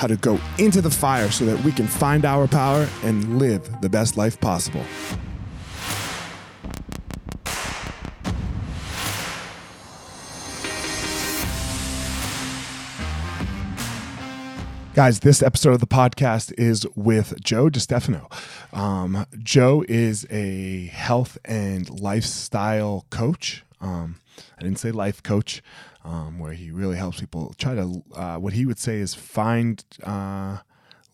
how to go into the fire so that we can find our power and live the best life possible. Guys, this episode of the podcast is with Joe DiStefano. Um, Joe is a health and lifestyle coach. Um, I didn't say life coach um, where he really helps people try to, uh, what he would say is find, uh,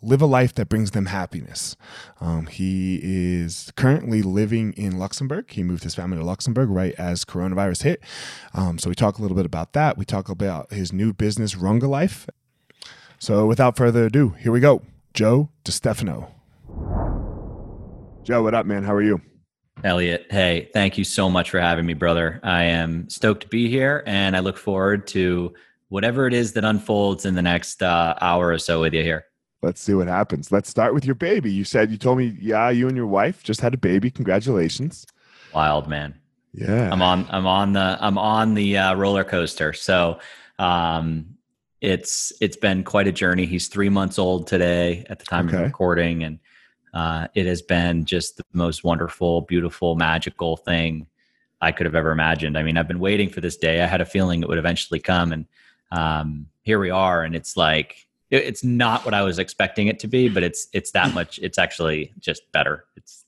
live a life that brings them happiness. Um, he is currently living in Luxembourg. He moved his family to Luxembourg right as coronavirus hit. Um, so we talk a little bit about that. We talk about his new business, Runga Life. So without further ado, here we go. Joe DiStefano. Joe, what up, man? How are you? Elliot, hey, thank you so much for having me, brother. I am stoked to be here and I look forward to whatever it is that unfolds in the next uh, hour or so with you here. Let's see what happens. Let's start with your baby. You said you told me, yeah, you and your wife just had a baby. Congratulations. Wild man. Yeah. I'm on I'm on the I'm on the uh, roller coaster. So um it's it's been quite a journey. He's 3 months old today at the time okay. of recording and uh, it has been just the most wonderful, beautiful, magical thing I could have ever imagined. I mean, I've been waiting for this day. I had a feeling it would eventually come, and um, here we are. And it's like it, it's not what I was expecting it to be, but it's it's that much. It's actually just better. It's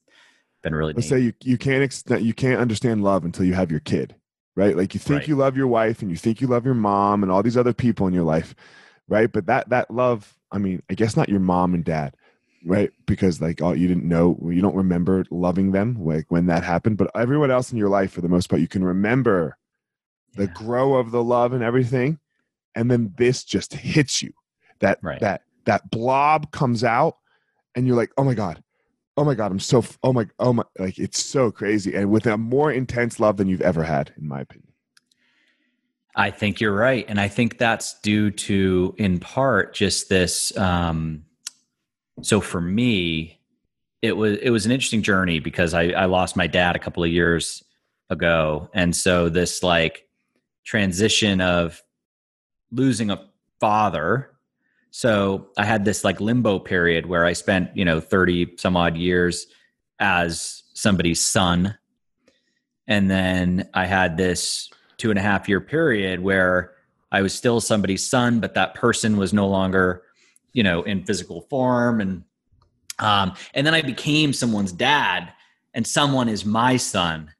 been really. Let's say you you can't ex- you can't understand love until you have your kid, right? Like you think right. you love your wife and you think you love your mom and all these other people in your life, right? But that that love, I mean, I guess not your mom and dad right because like oh you didn't know you don't remember loving them like when that happened but everyone else in your life for the most part you can remember the yeah. grow of the love and everything and then this just hits you that right. that that blob comes out and you're like oh my god oh my god i'm so oh my oh my like it's so crazy and with a more intense love than you've ever had in my opinion i think you're right and i think that's due to in part just this um so for me, it was it was an interesting journey because I, I lost my dad a couple of years ago, and so this like transition of losing a father. So I had this like limbo period where I spent you know thirty some odd years as somebody's son, and then I had this two and a half year period where I was still somebody's son, but that person was no longer you know, in physical form. And, um, and then I became someone's dad and someone is my son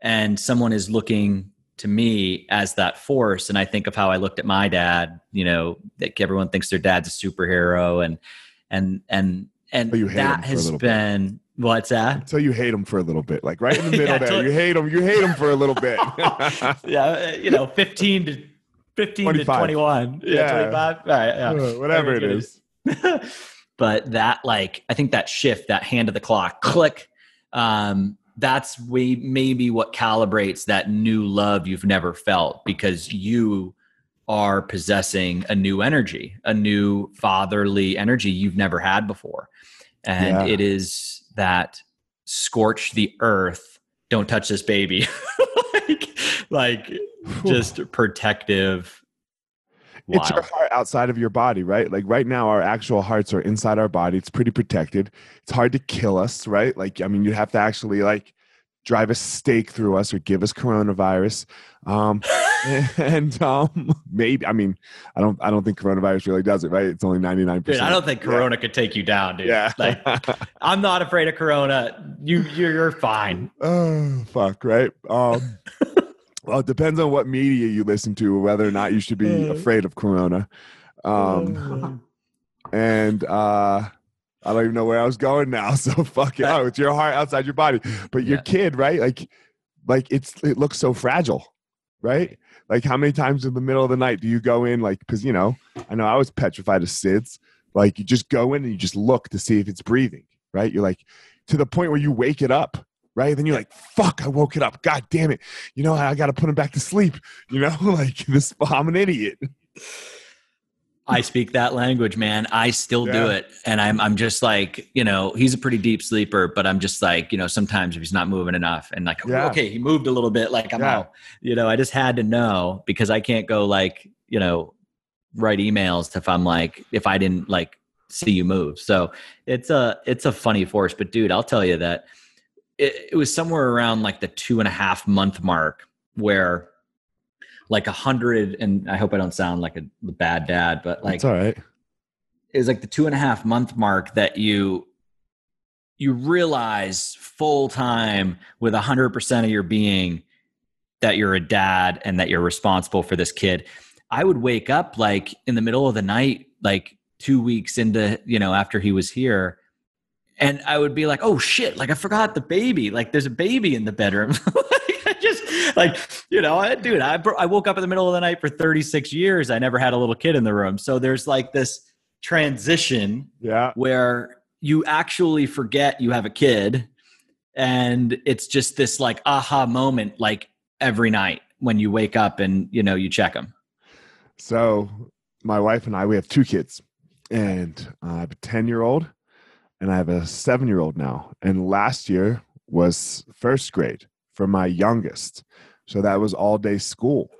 and someone is looking to me as that force. And I think of how I looked at my dad, you know, that everyone thinks their dad's a superhero and, and, and, and that has been, bit. What's that? Until you hate them for a little bit, like right in the middle yeah, there. You hate them. You hate them for a little bit. yeah, you know, fifteen to fifteen 25. to twenty-one. Yeah, yeah. twenty-five. All right, yeah. Uh, whatever it is. but that, like, I think that shift, that hand of the clock, click. Um, that's way maybe what calibrates that new love you've never felt because you are possessing a new energy, a new fatherly energy you've never had before. And yeah. it is that scorch the earth don't touch this baby like, like just protective Wow. It's your heart outside of your body, right? Like right now, our actual hearts are inside our body. It's pretty protected. It's hard to kill us, right? Like, I mean, you have to actually like drive a stake through us or give us coronavirus. Um, and um, maybe I mean I don't I don't think coronavirus really does it right. It's only ninety nine percent. I don't think Corona yeah. could take you down, dude. Yeah, like I'm not afraid of Corona. You you're fine. Oh fuck, right? Um, well, it depends on what media you listen to, whether or not you should be uh. afraid of Corona. Um, and uh, I don't even know where I was going now. So fuck it. Oh, it's your heart outside your body. But your yeah. kid, right? Like, like it's it looks so fragile, right? Like how many times in the middle of the night do you go in? Like, because you know, I know I was petrified of SIDS. Like you just go in and you just look to see if it's breathing, right? You're like to the point where you wake it up, right? Then you're like, fuck, I woke it up. God damn it. You know, I got to put him back to sleep. You know, like this, I'm an idiot. I speak that language, man. I still yeah. do it. And I'm I'm just like, you know, he's a pretty deep sleeper, but I'm just like, you know, sometimes if he's not moving enough and like, yeah. okay, he moved a little bit, like I'm yeah. out. You know, I just had to know because I can't go like, you know, write emails if I'm like, if I didn't like see you move. So it's a it's a funny force. But dude, I'll tell you that it, it was somewhere around like the two and a half month mark where like a hundred and I hope I don't sound like a bad dad, but like it's all right. It was like the two and a half month mark that you you realize full time with a hundred percent of your being that you're a dad and that you're responsible for this kid. I would wake up like in the middle of the night, like two weeks into, you know, after he was here, and I would be like, oh shit, like I forgot the baby. Like there's a baby in the bedroom. just like you know, I, dude, I I woke up in the middle of the night for 36 years. I never had a little kid in the room, so there's like this transition, yeah, where you actually forget you have a kid, and it's just this like aha moment, like every night when you wake up and you know you check them. So my wife and I, we have two kids, and I have a 10 year old and I have a seven year old now. And last year was first grade for my youngest. So that was all day school, oh,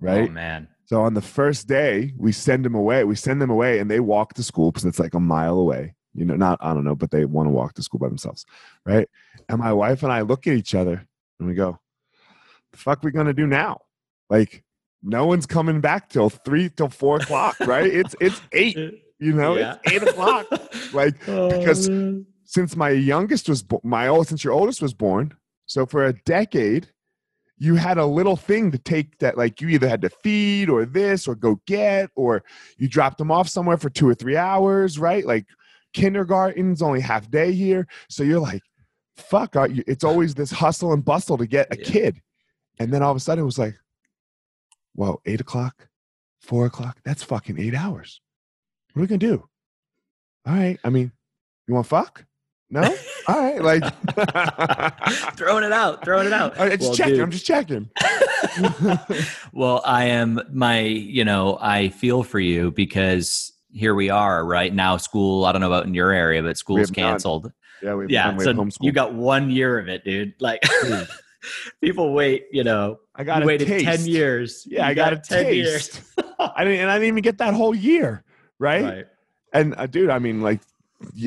right? Oh, man. So on the first day, we send them away. We send them away and they walk to school because it's like a mile away. You know, not, I don't know, but they want to walk to school by themselves, right? And my wife and I look at each other and we go, the fuck we going to do now? Like, no one's coming back till three till four o'clock, right? It's it's eight, you know, yeah. it's eight o'clock. Like oh, because man. since my youngest was my old since your oldest was born, so for a decade, you had a little thing to take that, like you either had to feed or this or go get, or you dropped them off somewhere for two or three hours, right? Like kindergarten's only half day here. So you're like, fuck, it's always this hustle and bustle to get a yeah. kid. And then all of a sudden it was like, well, eight o'clock, four o'clock, that's fucking eight hours. What are we gonna do? All right. I mean, you want fuck? No? All right. Like throwing it out, throwing it out. Right, just well, checking. Dude. I'm just checking. well, I am my, you know, I feel for you because here we are right now. School, I don't know about in your area, but school's canceled. None. Yeah, we yeah. So you got one year of it, dude. Like people wait, you know. I got waited taste. ten years. Yeah, you I got, got a ten taste. years. I didn't, and I didn't even get that whole year, right? right. And uh, dude, I mean, like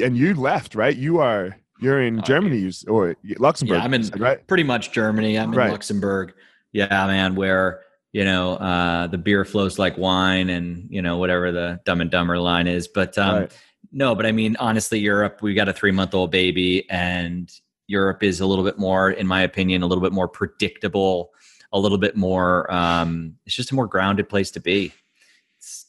and you left, right? You are you're in Germany or Luxembourg. Yeah, I'm in right? pretty much Germany. I'm in right. Luxembourg. Yeah, man. Where you know, uh, the beer flows like wine, and you know whatever the Dumb and Dumber line is. But um, right. no, but I mean honestly, Europe. We got a three month old baby, and Europe is a little bit more, in my opinion, a little bit more predictable, a little bit more. Um, it's just a more grounded place to be.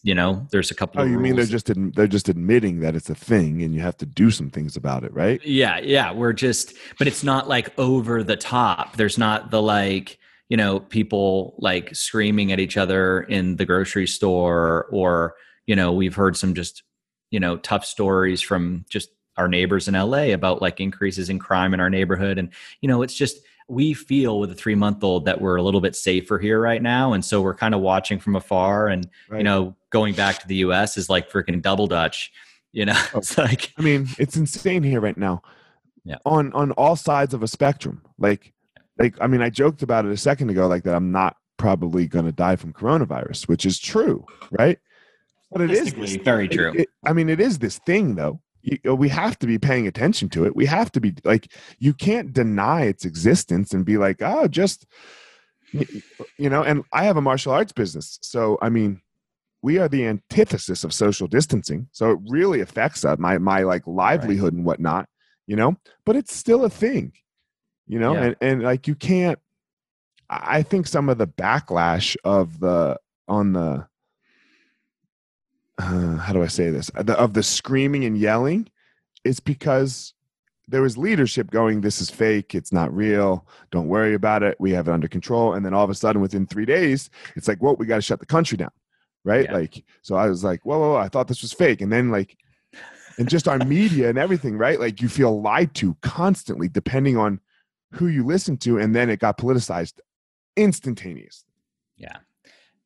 You know, there's a couple. Oh, you rules. mean they're just they're just admitting that it's a thing, and you have to do some things about it, right? Yeah, yeah. We're just, but it's not like over the top. There's not the like you know people like screaming at each other in the grocery store or you know we've heard some just you know tough stories from just our neighbors in LA about like increases in crime in our neighborhood and you know it's just we feel with a 3 month old that we're a little bit safer here right now. And so we're kind of watching from afar and right. you know going back to the US is like freaking double dutch you know? Oh, it's like I mean it's insane here right now. Yeah. On on all sides of a spectrum. Like like i mean i joked about it a second ago like that i'm not probably going to die from coronavirus which is true right? But it is this, very true. It, it, i mean it is this thing though you, uh, we have to be paying attention to it we have to be like you can't deny its existence and be like oh just you know and i have a martial arts business so i mean we are the antithesis of social distancing so it really affects us, my my like livelihood right. and whatnot you know but it's still a thing you know yeah. and, and like you can't i think some of the backlash of the on the uh, how do i say this the, of the screaming and yelling it's because there was leadership going this is fake it's not real don't worry about it we have it under control and then all of a sudden within three days it's like whoa we got to shut the country down right yeah. like so i was like whoa, whoa, whoa i thought this was fake and then like and just our media and everything right like you feel lied to constantly depending on who you listen to, and then it got politicized instantaneously. Yeah.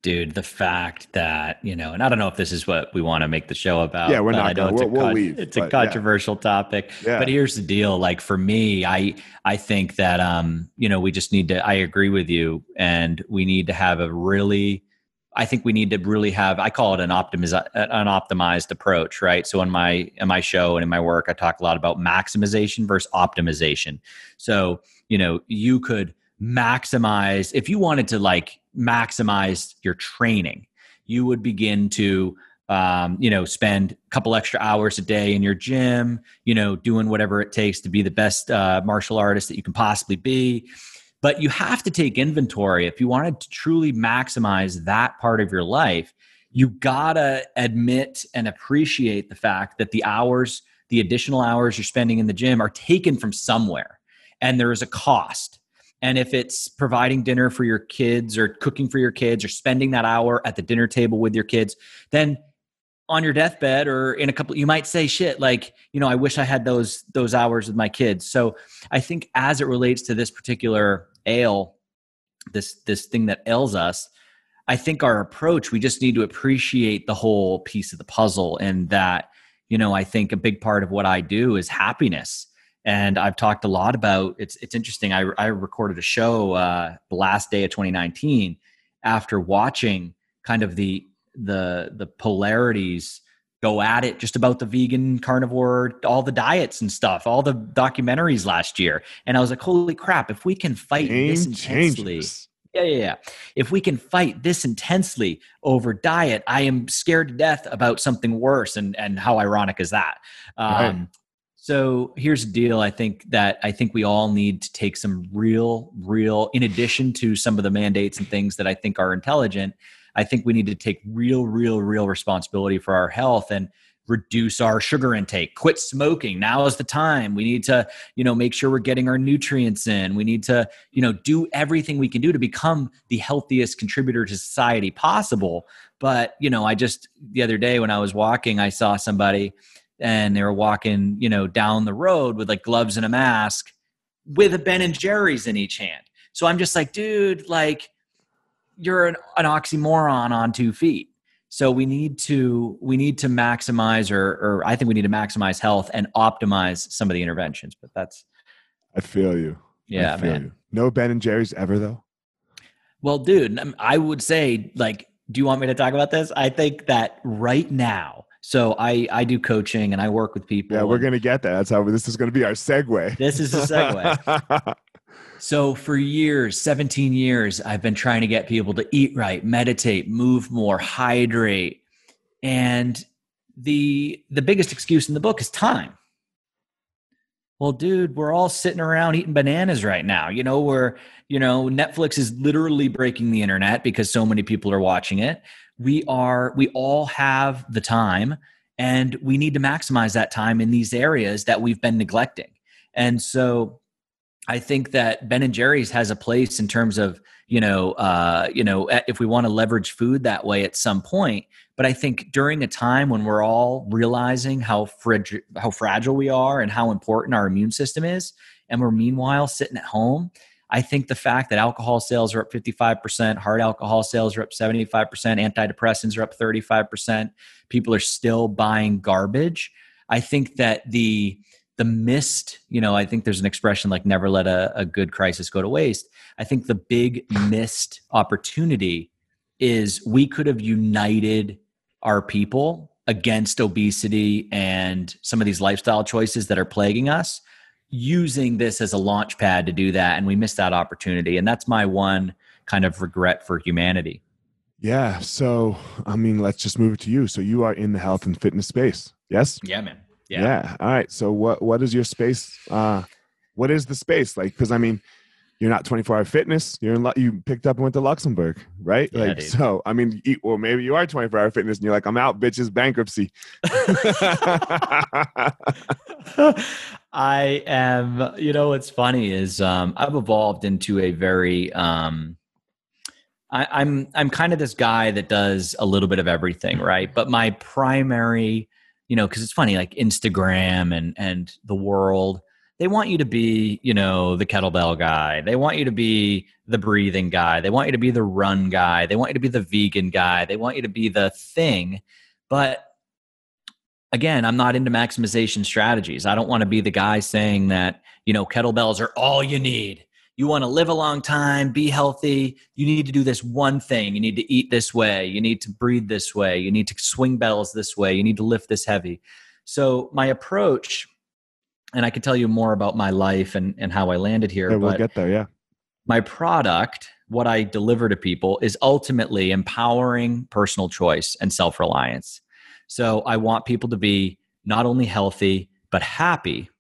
Dude, the fact that, you know, and I don't know if this is what we want to make the show about. Yeah, we're not. Gonna, it's, we'll, a, we'll leave, it's a controversial yeah. topic. Yeah. But here's the deal. Like for me, I I think that um, you know, we just need to I agree with you and we need to have a really I think we need to really have I call it an optimiz- an optimized approach, right? So in my in my show and in my work, I talk a lot about maximization versus optimization. So, you know, you could maximize if you wanted to like maximize your training, you would begin to um, you know, spend a couple extra hours a day in your gym, you know, doing whatever it takes to be the best uh, martial artist that you can possibly be but you have to take inventory if you wanted to truly maximize that part of your life. You gotta admit and appreciate the fact that the hours, the additional hours you're spending in the gym are taken from somewhere and there is a cost. And if it's providing dinner for your kids or cooking for your kids or spending that hour at the dinner table with your kids, then on your deathbed or in a couple you might say shit like you know i wish i had those those hours with my kids. So i think as it relates to this particular ail this this thing that ails us i think our approach we just need to appreciate the whole piece of the puzzle and that you know i think a big part of what i do is happiness and i've talked a lot about it's it's interesting i, I recorded a show uh, the last day of 2019 after watching kind of the the the polarities go at it just about the vegan carnivore all the diets and stuff all the documentaries last year and i was like holy crap if we can fight Game this intensely changes. yeah yeah yeah if we can fight this intensely over diet i am scared to death about something worse and and how ironic is that um, right. So here's the deal i think that i think we all need to take some real real in addition to some of the mandates and things that i think are intelligent I think we need to take real, real, real responsibility for our health and reduce our sugar intake. Quit smoking. Now is the time. We need to you know make sure we're getting our nutrients in. We need to you know do everything we can do to become the healthiest contributor to society possible. But you know i just the other day when i was walking i saw somebody and they were walking you know down the road with like gloves and a mask with a ben and jerry's in each hand. So i'm just like dude like you're an, an oxymoron on two feet. So we need to we need to maximize or or i think we need to maximize health and optimize some of the interventions but that's i feel you. Yeah feel man. you. no ben and jerry's ever though? Well dude i would say like do you want me to talk about this? I think that right now so I I do coaching and I work with people. Yeah, we're gonna get that. That's how this is gonna be our segue. This is a segue. So for years, 17 years, I've been trying to get people to eat right, meditate, move more, hydrate. And the the biggest excuse in the book is time. Well, dude, we're all sitting around eating bananas right now. You know, we're, you know, Netflix is literally breaking the internet because so many people are watching it. We are, we all have the time and we need to maximize that time in these areas that we've been neglecting. And so I think that Ben and Jerry's has a place in terms of you know uh, you know if we want to leverage food that way at some point. But I think during a time when we're all realizing how fragile how fragile we are and how important our immune system is, and we're meanwhile sitting at home. I think the fact that alcohol sales are up 55%, hard alcohol sales are up 75%, antidepressants are up 35%, people are still buying garbage. I think that the the missed, you know, I think there's an expression like never let a, a good crisis go to waste. I think the big missed opportunity is we could have united our people against obesity and some of these lifestyle choices that are plaguing us using this as a launch pad to do that and we missed that opportunity and that's my one kind of regret for humanity yeah so i mean let's just move it to you so you are in the health and fitness space yes yeah man yeah. yeah. All right. So what what is your space? Uh, what is the space like? Because I mean, you're not 24 hour fitness. You're in. You picked up and went to Luxembourg, right? Yeah, like dude. so. I mean, well, maybe you are 24 hour fitness, and you're like, I'm out, bitches, bankruptcy. I am. You know, what's funny is um, I've evolved into a very. Um, I, I'm I'm kind of this guy that does a little bit of everything, right? But my primary you know, because it's funny, like Instagram and and the world, they want you to be, you know, the kettlebell guy. They want you to be the breathing guy. They want you to be the run guy. They want you to be the vegan guy. They want you to be the thing. But again, I'm not into maximization strategies. I don't want to be the guy saying that, you know, kettlebells are all you need you want to live a long time, be healthy, you need to do this one thing. You need to eat this way. You need to breathe this way. You need to swing bells this way. You need to lift this heavy. So, my approach, and I can tell you more about my life and, and how I landed here. Yeah, we'll get there. Yeah. My product, what I deliver to people, is ultimately empowering personal choice and self reliance. So, I want people to be not only healthy, but happy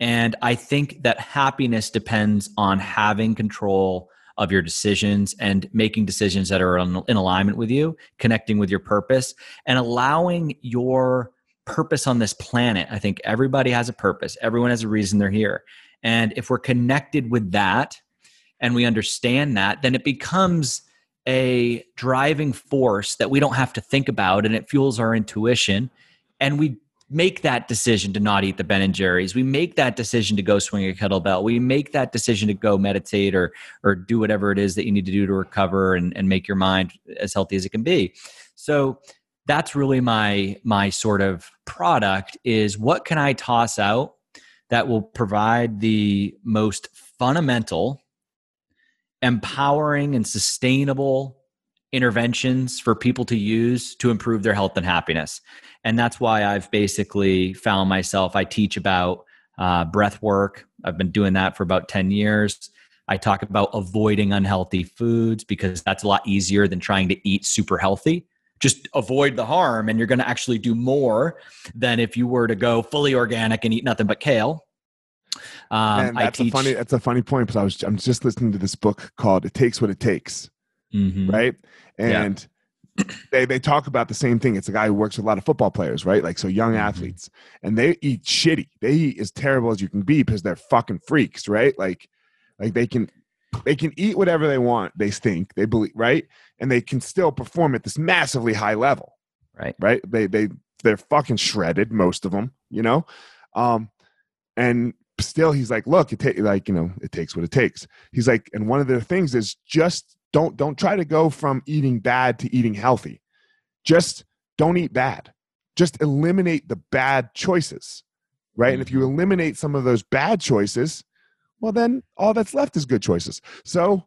and I think that happiness depends on having control of your decisions and making decisions that are in alignment with you, connecting with your purpose, and allowing your purpose on this planet. I think everybody has a purpose, everyone has a reason they're here. And if we're connected with that and we understand that, then it becomes a driving force that we don't have to think about and it fuels our intuition. And we make that decision to not eat the Ben and Jerry's. We make that decision to go swing a kettlebell. We make that decision to go meditate or or do whatever it is that you need to do to recover and, and make your mind as healthy as it can be. So that's really my my sort of product is what can I toss out that will provide the most fundamental, empowering and sustainable interventions for people to use to improve their health and happiness. And that's why I've basically found myself, I teach about uh, breath work. I've been doing that for about 10 years. I talk about avoiding unhealthy foods because that's a lot easier than trying to eat super healthy. Just avoid the harm, and you're going to actually do more than if you were to go fully organic and eat nothing but kale. Um, that's teach, a funny. That's a funny point because I was I'm just listening to this book called "It Takes What It Takes," mm-hmm. right? And yeah. they they talk about the same thing. It's a guy who works with a lot of football players, right? Like so young mm-hmm. athletes, and they eat shitty. They eat as terrible as you can be because they're fucking freaks, right? Like like they can they can eat whatever they want. They think they believe, right? And they can still perform at this massively high level, right? Right? They they they're fucking shredded, most of them, you know. Um, and still, he's like, look, it takes like you know, it takes what it takes. He's like, and one of the things is just don't don't try to go from eating bad to eating healthy just don't eat bad just eliminate the bad choices right and if you mm-hmm. eliminate some of those bad choices well then all that's left is good choices. So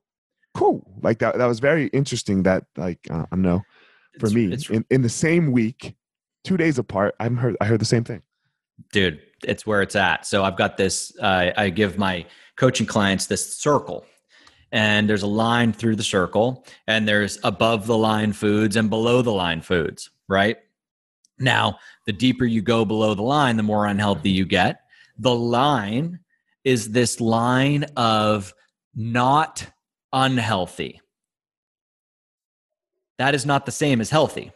cool. Like that that was very interesting that like uh, i don't know for it's, me it's, in, in the same week two days apart i heard i heard the same thing. Dude it's where it's at. So i've got this uh, i give my coaching clients this circle and there's a line through the circle and there's above the line foods and below the line foods right? Now the deeper you go below the line the more unhealthy you get. The line is this line of not unhealthy. That is not the same as healthy.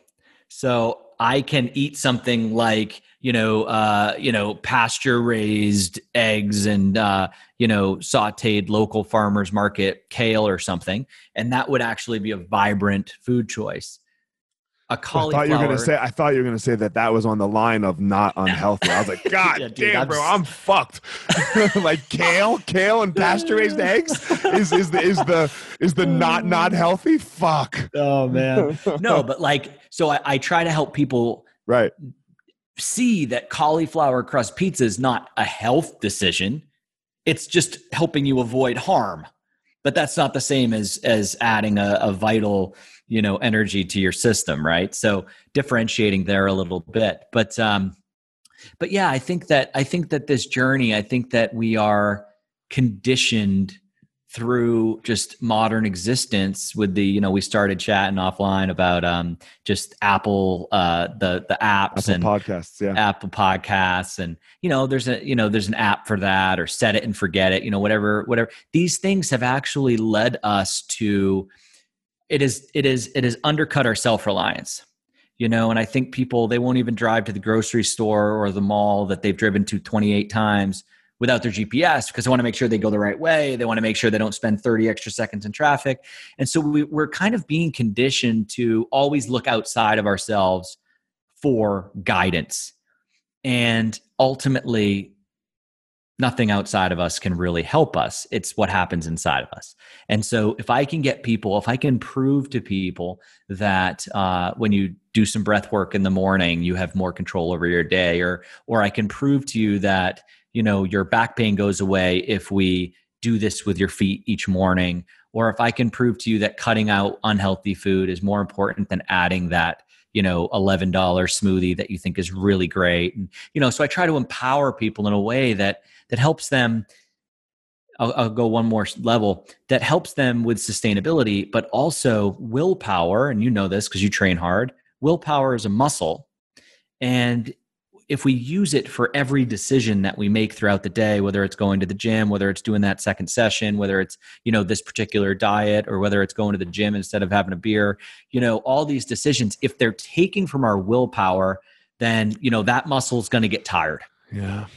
So i can eat something like you know, uh, you know, pasture raised eggs and uh, you know, sautéed local farmers market kale or something, and that would actually be a vibrant food choice. A cauliflower. I thought you were gonna say. I thought you were gonna say that that was on the line of not unhealthy. I was like, God yeah, dude, damn, I'm bro, I'm fucked. like kale, kale, and pasture raised eggs is is the is the is the not not healthy. Fuck. Oh man, no, but like, so I, I try to help people right see that cauliflower crust pizza is not a health decision. It's just helping you avoid harm. But that's not the same as as adding a, a vital, you know, energy to your system, right? So differentiating there a little bit. But um, but yeah, I think that I think that this journey, I think that we are conditioned through just modern existence with the you know we started chatting offline about um just apple uh the the apps apple and podcasts yeah apple podcasts and you know there's a you know there's an app for that or set it and forget it you know whatever whatever these things have actually led us to it is it is it undercut our self-reliance you know and i think people they won't even drive to the grocery store or the mall that they've driven to 28 times without their GPS because they want to make sure they go the right way. They want to make sure they don't spend 30 extra seconds in traffic. And so we, we're kind of being conditioned to always look outside of ourselves for guidance. And ultimately, nothing outside of us can really help us. It's what happens inside of us. And so, if I can get people, if I can prove to people that uh, when you do some breath work in the morning, you have more control over your day, or or I can prove to you that you know your back pain goes away if we do this with your feet each morning or if i can prove to you that cutting out unhealthy food is more important than adding that you know $11 smoothie that you think is really great. And you know so i try to empower people in a way that that helps them I'll, I'll, go one more level that helps them with sustainability but also willpower and you know this because you train hard willpower is a muscle. And if we use it for every decision that we make throughout the day whether it's going to the gym whether it's doing that second session whether it's you know this particular diet or whether it's going to the gym instead of having a beer you know all these decisions if they're taking from our willpower then you know that muscle is going to get tired. Yeah.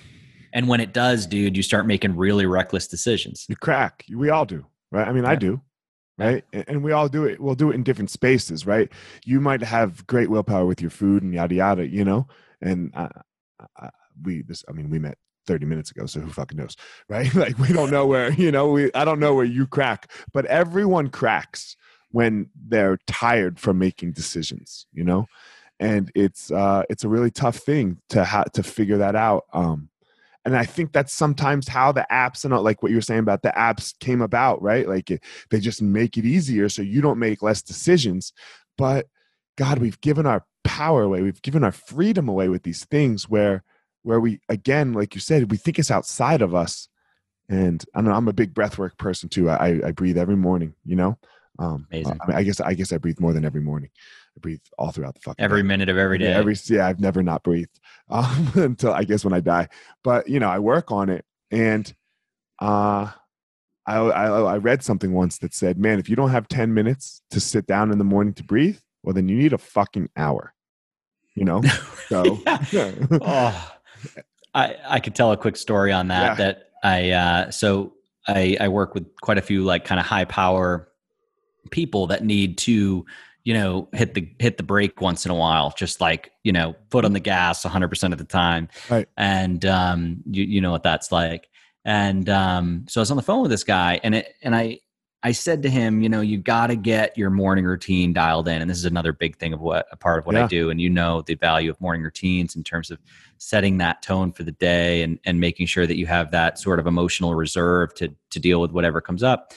And when it does dude you start making really reckless decisions. You crack. We all do right? I mean yeah. i do right? And we all do it. We'll do it in different spaces right? You might have great willpower with your food and yada yada you know and I, I, we this i mean we met 30 minutes ago so who fucking knows right? Like we don't know where you know we i don't know where you crack but everyone cracks when they're tired from making decisions you know? And it's uh it's a really tough thing to have to figure that out um and i think that's sometimes how the apps and like what you were saying about the apps came about right? Like it, they just make it easier so you don't make less decisions but god we've given our power away. We've given our freedom away with these things where where we again like you said we think it's outside of us. And i know i'm a big breathwork person too. I i breathe every morning you know? Um Amazing. I, mean, I guess i guess i breathe more than every morning. I breathe all throughout the fucking every day. minute of every day. yeah, every yeah i've never not breathed um, until i guess when i die. But you know i work on it. And uh I, I i read something once that said man if you don't have 10 minutes to sit down in the morning to breathe well then you need a fucking hour you know? So oh, i i could tell a quick story on that yeah. that i uh so i i work with quite a few like kind of high power people that need to you know hit the hit the brake once in a while just like you know foot on the gas 100% of the time. Right. and um you, you know what that's like. And um so i was on the phone with this guy and it and i I said to him, you know, you got to get your morning routine dialed in. And this is another big thing of what a part of what yeah. I do. And you know, the value of morning routines in terms of setting that tone for the day and, and making sure that you have that sort of emotional reserve to, to deal with whatever comes up.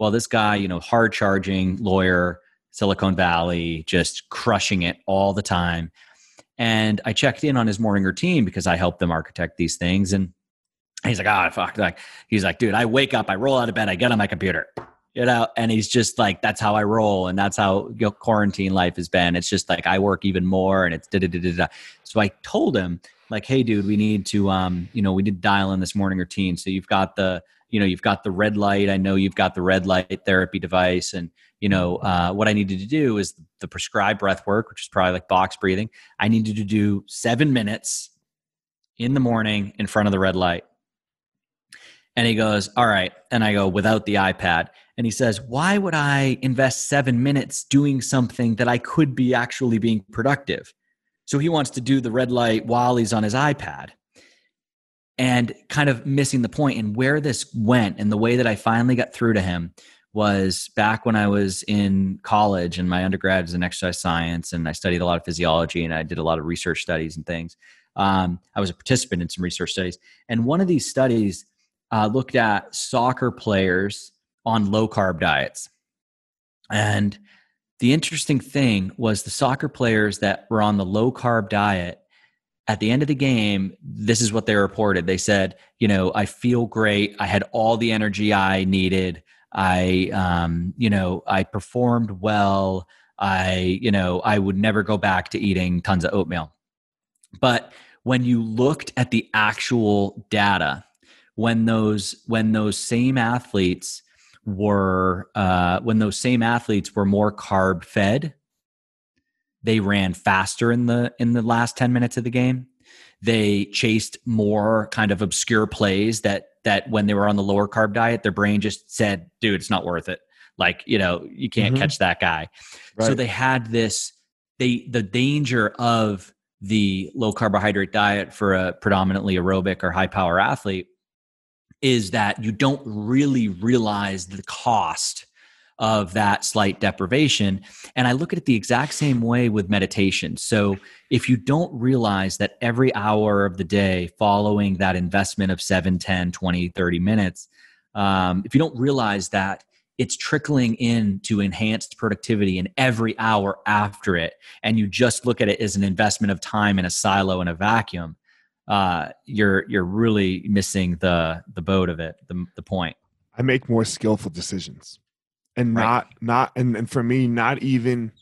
Well, this guy, you know, hard charging lawyer, Silicon Valley, just crushing it all the time. And I checked in on his morning routine because I help them architect these things. And he's like, oh fuck. Like he's like, dude, I wake up, I roll out of bed, I get on my computer. You know, and he's just like, that's how I roll, and that's how know, quarantine life has been. It's just like I work even more, and it's da da da da. So I told him, like, hey, dude, we need to, um, you know, we did dial in this morning routine. So you've got the, you know, you've got the red light. I know you've got the red light therapy device, and you know, uh, what I needed to do is the prescribed breath work, which is probably like box breathing. I needed to do seven minutes in the morning in front of the red light. And he goes, All right. And I go, Without the iPad. And he says, Why would I invest seven minutes doing something that I could be actually being productive? So he wants to do the red light while he's on his iPad. And kind of missing the point. and where this went and the way that I finally got through to him was back when I was in college and my undergrad is in exercise science and I studied a lot of physiology and I did a lot of research studies and things. Um, I was a participant in some research studies. And one of these studies uh, looked at soccer players on low carb diets. And the interesting thing was the soccer players that were on the low carb diet at the end of the game, this is what they reported. They said, you know, I feel great. I had all the energy I needed. I, um, you know, I performed well. I, you know, I would never go back to eating tons of oatmeal. But when you looked at the actual data, when those when those same athletes were uh, when those same athletes were more carb fed they ran faster in the in the last 10 minutes of the game they chased more kind of obscure plays that that when they were on the lower carb diet their brain just said dude it's not worth it like you know you can't mm-hmm. catch that guy right. so they had this they the danger of the low carbohydrate diet for a predominantly aerobic or high power athlete is that you don't really realize the cost of that slight deprivation. And I look at it the exact same way with meditation. So if you don't realize that every hour of the day following that investment of 7, 10, 20, 30 minutes, um, if you don't realize that it's trickling into enhanced productivity in every hour after it, and you just look at it as an investment of time in a silo in a vacuum, uh, you're you're really missing the the boat of it, the the point. I make more skillful decisions and right. not not and, and for me not even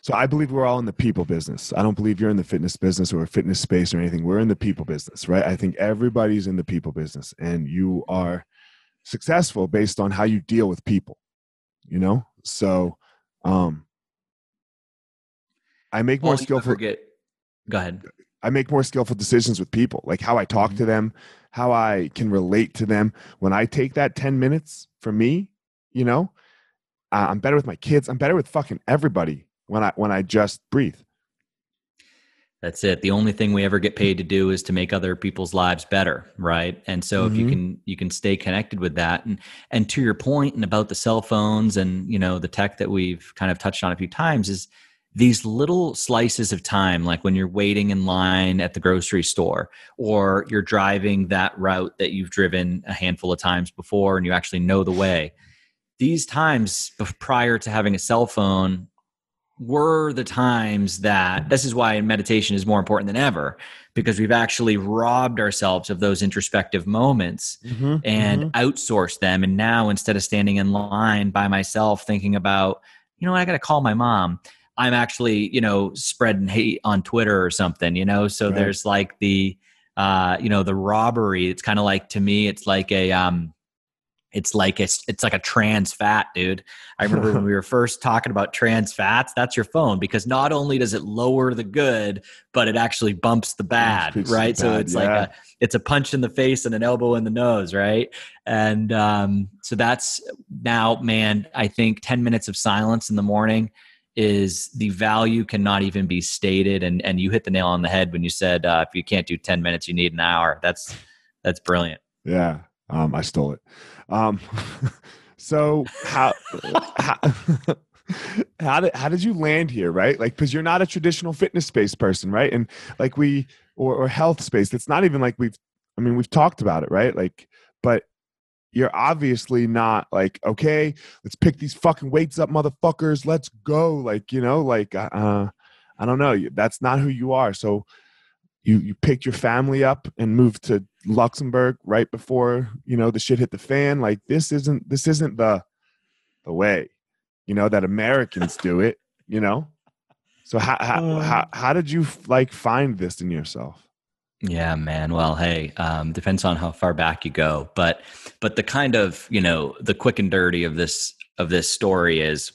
so i believe we're all in the people business. I don't believe you're in the fitness business or a fitness space or anything. We're in the people business right? I think everybody's in the people business and you are successful based on how you deal with people you know? So um i make more skillful forget go ahead i make more skillful decisions with people like how i talk mm-hmm. to them how i can relate to them when i take that 10 minutes for me you know I'm better with my kids. I'm better with fucking everybody when I when I just breathe. That's it. The only thing we ever get paid to do is to make other people's lives better, right? And so mm-hmm. if you mm-hmm. can you can stay connected with that and and to your point and about the cell phones and you know the tech that we've kind of touched on a few times is these little slices of time like when you're waiting in line at the grocery store or you're driving that route that you've driven a handful of times before and you actually know the way these times prior to having a cell phone were the times that this is why meditation is more important than ever because we've actually robbed ourselves of those introspective moments mm-hmm, and mm-hmm. outsourced them. And now instead of standing in line by myself thinking about you know i got to call my mom i'm actually you know spreading hate on twitter or something you know so right. there's like the uh you know the robbery it's kind of like to me it's like a um it's like it's it's like a trans fat, dude. I remember when we were first talking about trans fats, that's your phone because not only does it lower the good, but it actually bumps the bad, right? The so bad, it's yeah. like a it's a punch in the face and an elbow in the nose, right? And um, so that's now, man. I think ten minutes of silence in the morning is the value cannot even be stated. And and you hit the nail on the head when you said uh, if you can't do ten minutes, you need an hour. That's that's brilliant. Yeah, um, I stole it. Um, so how how, how did how did you land here, right? Like, because you're not a traditional fitness space person, right? And like we or, or health space. It's not even like we've. I mean, we've talked about it, right? Like, but you're obviously not like okay let's pick these fucking weights up motherfuckers let's go like you know like uh, uh i don't know that's not who you are so you you picked your family up and moved to Luxembourg right before you know the shit hit the fan. Like this isn't this isn't the the way, you know, that Americans do it. You know, so how how, Uh. how how did you like find this in yourself? Yeah, man. Well, hey, um, depends on how far back you go, but but the kind of you know the quick and dirty of this of this story is,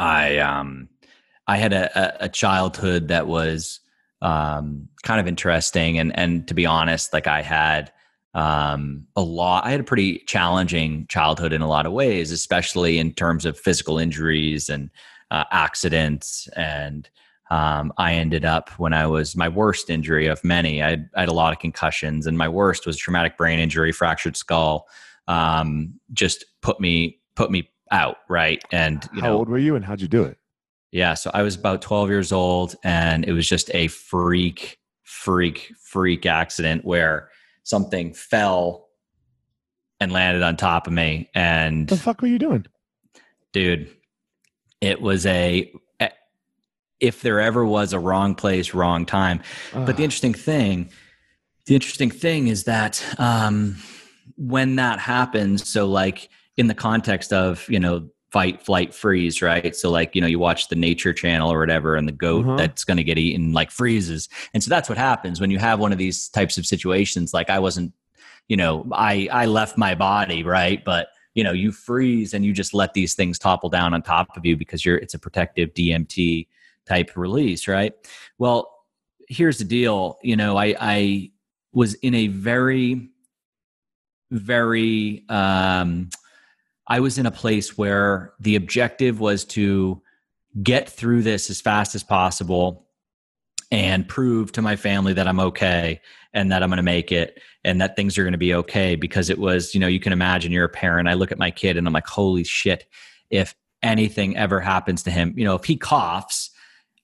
I um, I had a, a, childhood that was um, kind of interesting, and and to be honest, like I had um, a lot. I had a pretty challenging childhood in a lot of ways, especially in terms of physical injuries and uh, accidents and um, I ended up when I was my worst injury of many. I had, I had a lot of concussions, and my worst was traumatic brain injury, fractured skull. Um, just put me put me out, right? And you How know, old were you and how'd you do it? yeah, so I was about 12 years old, and it was just a freak, freak, freak accident where something fell and landed on top of me, and What the fuck were you doing? dude it was a if there ever was a wrong place wrong time. But the Ah, interesting thing the interesting thing is that um when that happens so like in the context of you know fight flight freeze right? So like you know you watch the nature channel or whatever and the goat Uh-huh. that's going to get eaten like freezes. And so that's what happens when you have one of these types of situations. Like i wasn't you know i i left my body right? But you know you freeze and you just let these things topple down on top of you because you're it's a protective dmt type release right? Well here's the deal you know i i was in a very very um i was in a place where the objective was to get through this as fast as possible and prove to my family that i'm okay and that i'm going to make it and that things are going to be okay because it was you know you can imagine you're a parent i look at my kid and i'm like holy shit if anything ever happens to him you know if he coughs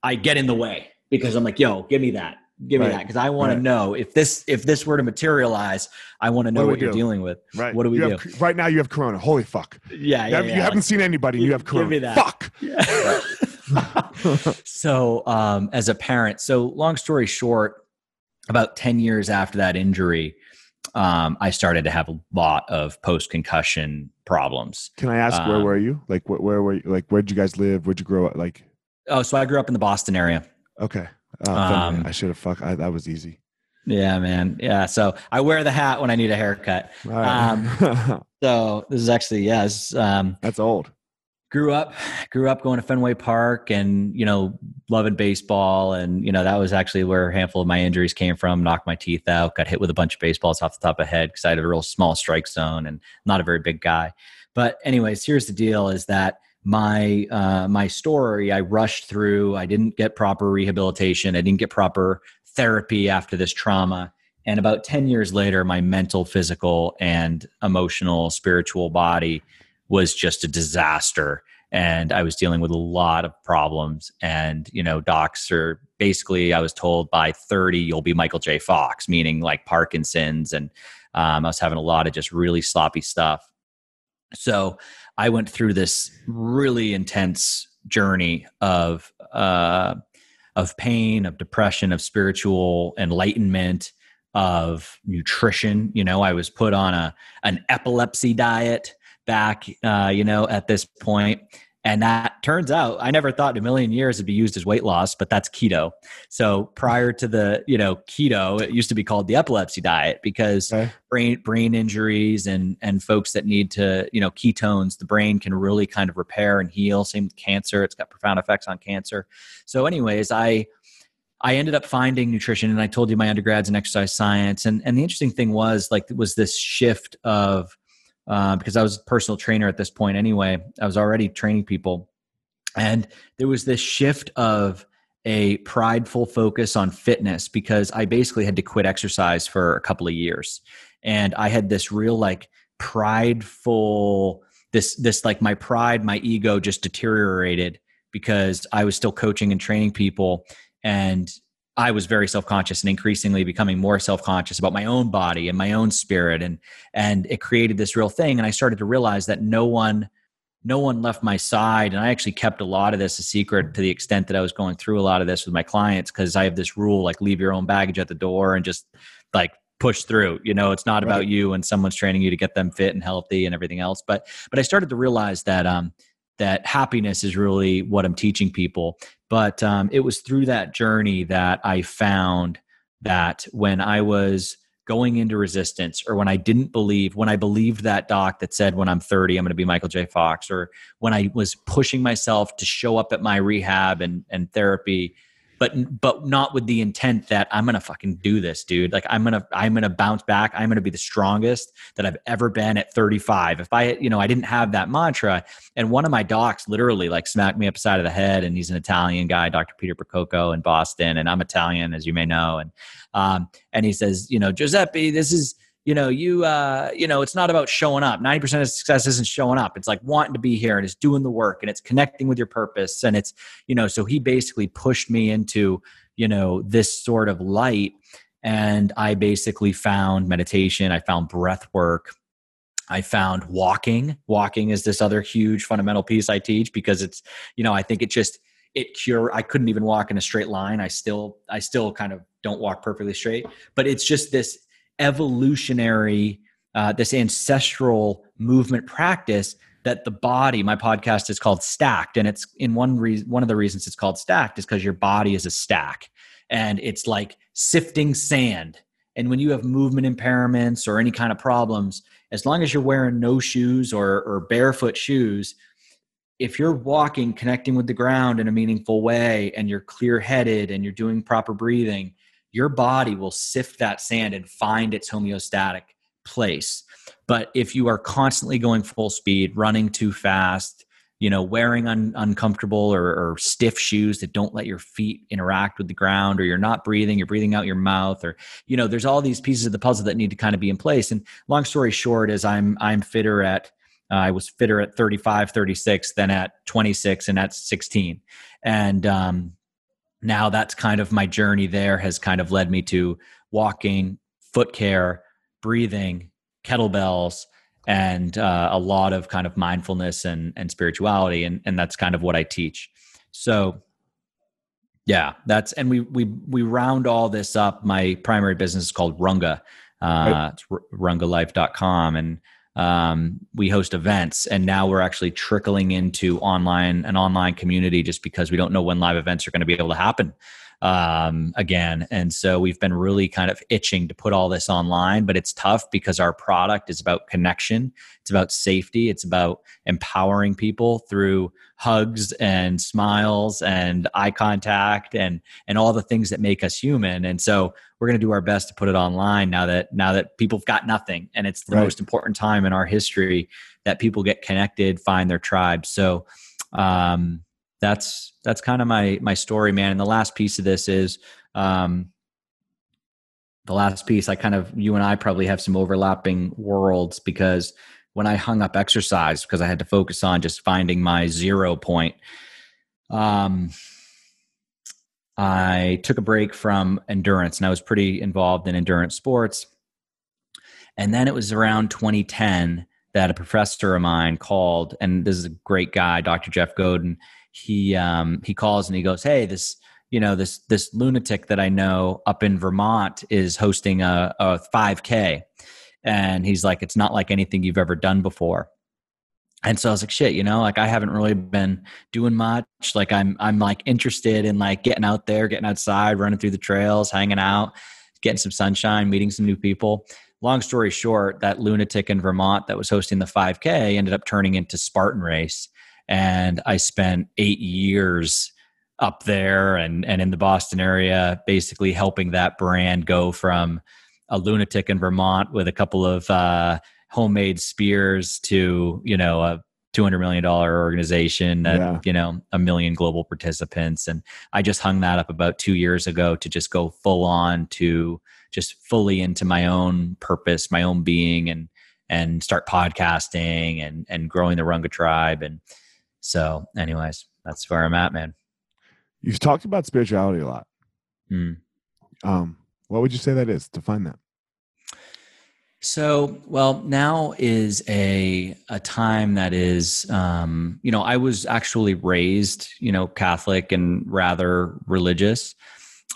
i get in the way because i'm like yo give me that give me Right. that because i want Right. to know if this if this were to materialize i want to know What what, you're do? dealing with right. what do we you do? Right now you have corona. Holy fuck. yeah, You, yeah, have, yeah, you haven't like- seen anybody. You have Give corona. me that. Fuck. so um, as a parent so long story short about 10 years after that injury um, i started to have a lot of post-concussion problems Can I ask where Um, were you? Like where, where were you? Like where'd you guys live? Where'd you grow up? Like oh so i grew up in the boston area okay. Uh, Um, I should have fuck. I, that was easy. yeah man yeah so i wear the hat when i need a haircut right. so this is actually yes um, That's old. grew up grew up going to fenway park and you know loving baseball and you know that was actually where a handful of my injuries came from knocked my teeth out got hit with a bunch of baseballs off the top of head because i had a real small strike zone and not a very big guy but anyways here's the deal is that my uh, my story i rushed through i didn't get proper rehabilitation i didn't get proper therapy after this trauma. And about 10 years later my mental physical and emotional spiritual body was just a disaster. And i was dealing with a lot of problems. And you know docs are basically i was told by 30 you'll be michael j. Fox meaning like parkinson's. And um, i was having a lot of just really sloppy stuff. So i went through this really intense journey of uh, of pain of depression of spiritual enlightenment of nutrition. You know i was put on a an epilepsy diet back uh, you know at this point and that turns out i never thought in a million years it'd be used as weight loss but that's keto so prior to the you know keto it used to be called the epilepsy diet because Okay. brain brain injuries and and folks that need to you know ketones the brain can really kind of repair and heal same with cancer it's got profound effects on cancer so anyways i I ended up finding nutrition, and I told you my undergrad's in exercise science. And and the interesting thing was like it was this shift of uh, because I was a personal trainer at this point anyway. I was already training people, and there was this shift of a prideful focus on fitness because I basically had to quit exercise for a couple of years, and I had this real like prideful this this like my pride, my ego just deteriorated because I was still coaching and training people. And I was very self-conscious and increasingly becoming more self-conscious about my own body and my own spirit. And and it created this real thing. And I started to realize that no one no one left my side. And i actually kept a lot of this a secret to the extent that i was going through a lot of this with my clients because i have this rule like leave your own baggage at the door and just like push through. You know it's not right. about you and someone's training you to get them fit and healthy and everything else. But but i started to realize that um that happiness is really what i'm teaching people but um it was through that journey that i found that when i was going into resistance or when I didn't believe, when I believed that doc that said when I'm 30, I'm going to be Michael J. Fox, or when I was pushing myself to show up at my rehab and, and therapy but but not with the intent that I'm gonna fucking do this, dude. Like I'm gonna I'm gonna bounce back. I'm gonna be the strongest that I've ever been at 35. If I you know I didn't have that mantra, and one of my docs literally like smacked me upside of the head, and he's an Italian guy, Dr. Peter Percoco in Boston, and I'm Italian as you may know, and um and he says, you know, Giuseppe, this is you know you uh you know it's not about showing up 90% of success isn't showing up it's like wanting to be here and it's doing the work and it's connecting with your purpose and it's you know so he basically pushed me into you know this sort of light and i basically found meditation i found breath work I found walking. Walking is this other huge fundamental piece I teach because it's, you know, I think it just it cure. I couldn't even walk in a straight line. I still, I still kind of don't walk perfectly straight, but it's just this evolutionary, uh, this ancestral movement practice that the body my podcast is called stacked. And it's in one reason one of the reasons it's called stacked is because your body is a stack and it's like sifting sand. And when you have movement impairments or any kind of problems as long as you're wearing no shoes or, or barefoot shoes if you're walking connecting with the ground in a meaningful way and you're clear headed and you're doing proper breathing your body will sift that sand and find its homeostatic place. But if you are constantly going full speed, running too fast, you know, wearing un- uncomfortable or, or, stiff shoes that don't let your feet interact with the ground, or you're not breathing, you're breathing out your mouth, or you know, there's all these pieces of the puzzle that need to kind of be in place. And long story short, is I'm I'm fitter at uh, I was fitter at 35, 36 than at 26 and at 16, and um, now that's kind of my journey there has kind of led me to walking, foot care, breathing, kettlebells, and uh, a lot of kind of mindfulness and, and spirituality. And, and that's kind of what I teach. So yeah, that's, and we, we, we round all this up. My primary business is called Runga. Uh, right. It's rungalife.com. And um, we host events and now we're actually trickling into online an online community just because we don't know when live events are going to be able to happen um, again. And so we've been really kind of itching to put all this online, but it's tough because our product is about connection, it's about safety, it's about empowering people through hugs and smiles and eye contact and and all the things that make us human. And so we're going to do our best to put it online now that now that people've got nothing and it's the right. most important time in our history that people get connected, find their tribe. So um that's that's kind of my my story, man. And the last piece of this is um, the last piece. I kind of you and I probably have some overlapping worlds because when I hung up exercise because I had to focus on just finding my zero point. Um, I took a break from endurance and I was pretty involved in endurance sports. And then it was around 2010 that a professor of mine called, and this is a great guy, Dr. Jeff Godin he um, he calls and he goes, "Hey, this you know this this lunatic that I know up in Vermont is hosting a, a 5K," and he's like, "It's not like anything you've ever done before." And so I was like, "Shit, you know, like I haven't really been doing much. Like I'm I'm like interested in like getting out there, getting outside, running through the trails, hanging out, getting some sunshine, meeting some new people." long story short, that lunatic in Vermont that was hosting the 5K ended up turning into Spartan Race and I spent eight years up there and and in the Boston area, basically helping that brand go from a lunatic in Vermont with a couple of uh, homemade spears to you know a two hundred million dollar organization, yeah. you know a million global participants, and I just hung that up about two years ago to just go full on to just fully into my own purpose, my own being, and and start podcasting and and growing the Runga tribe and so, anyways, that's where I'm at, man. You've talked about spirituality a lot. Mm. Um, what would you say that is? Define that. So, well, now is a a time that is, um, you know, I was actually raised, you know, Catholic and rather religious.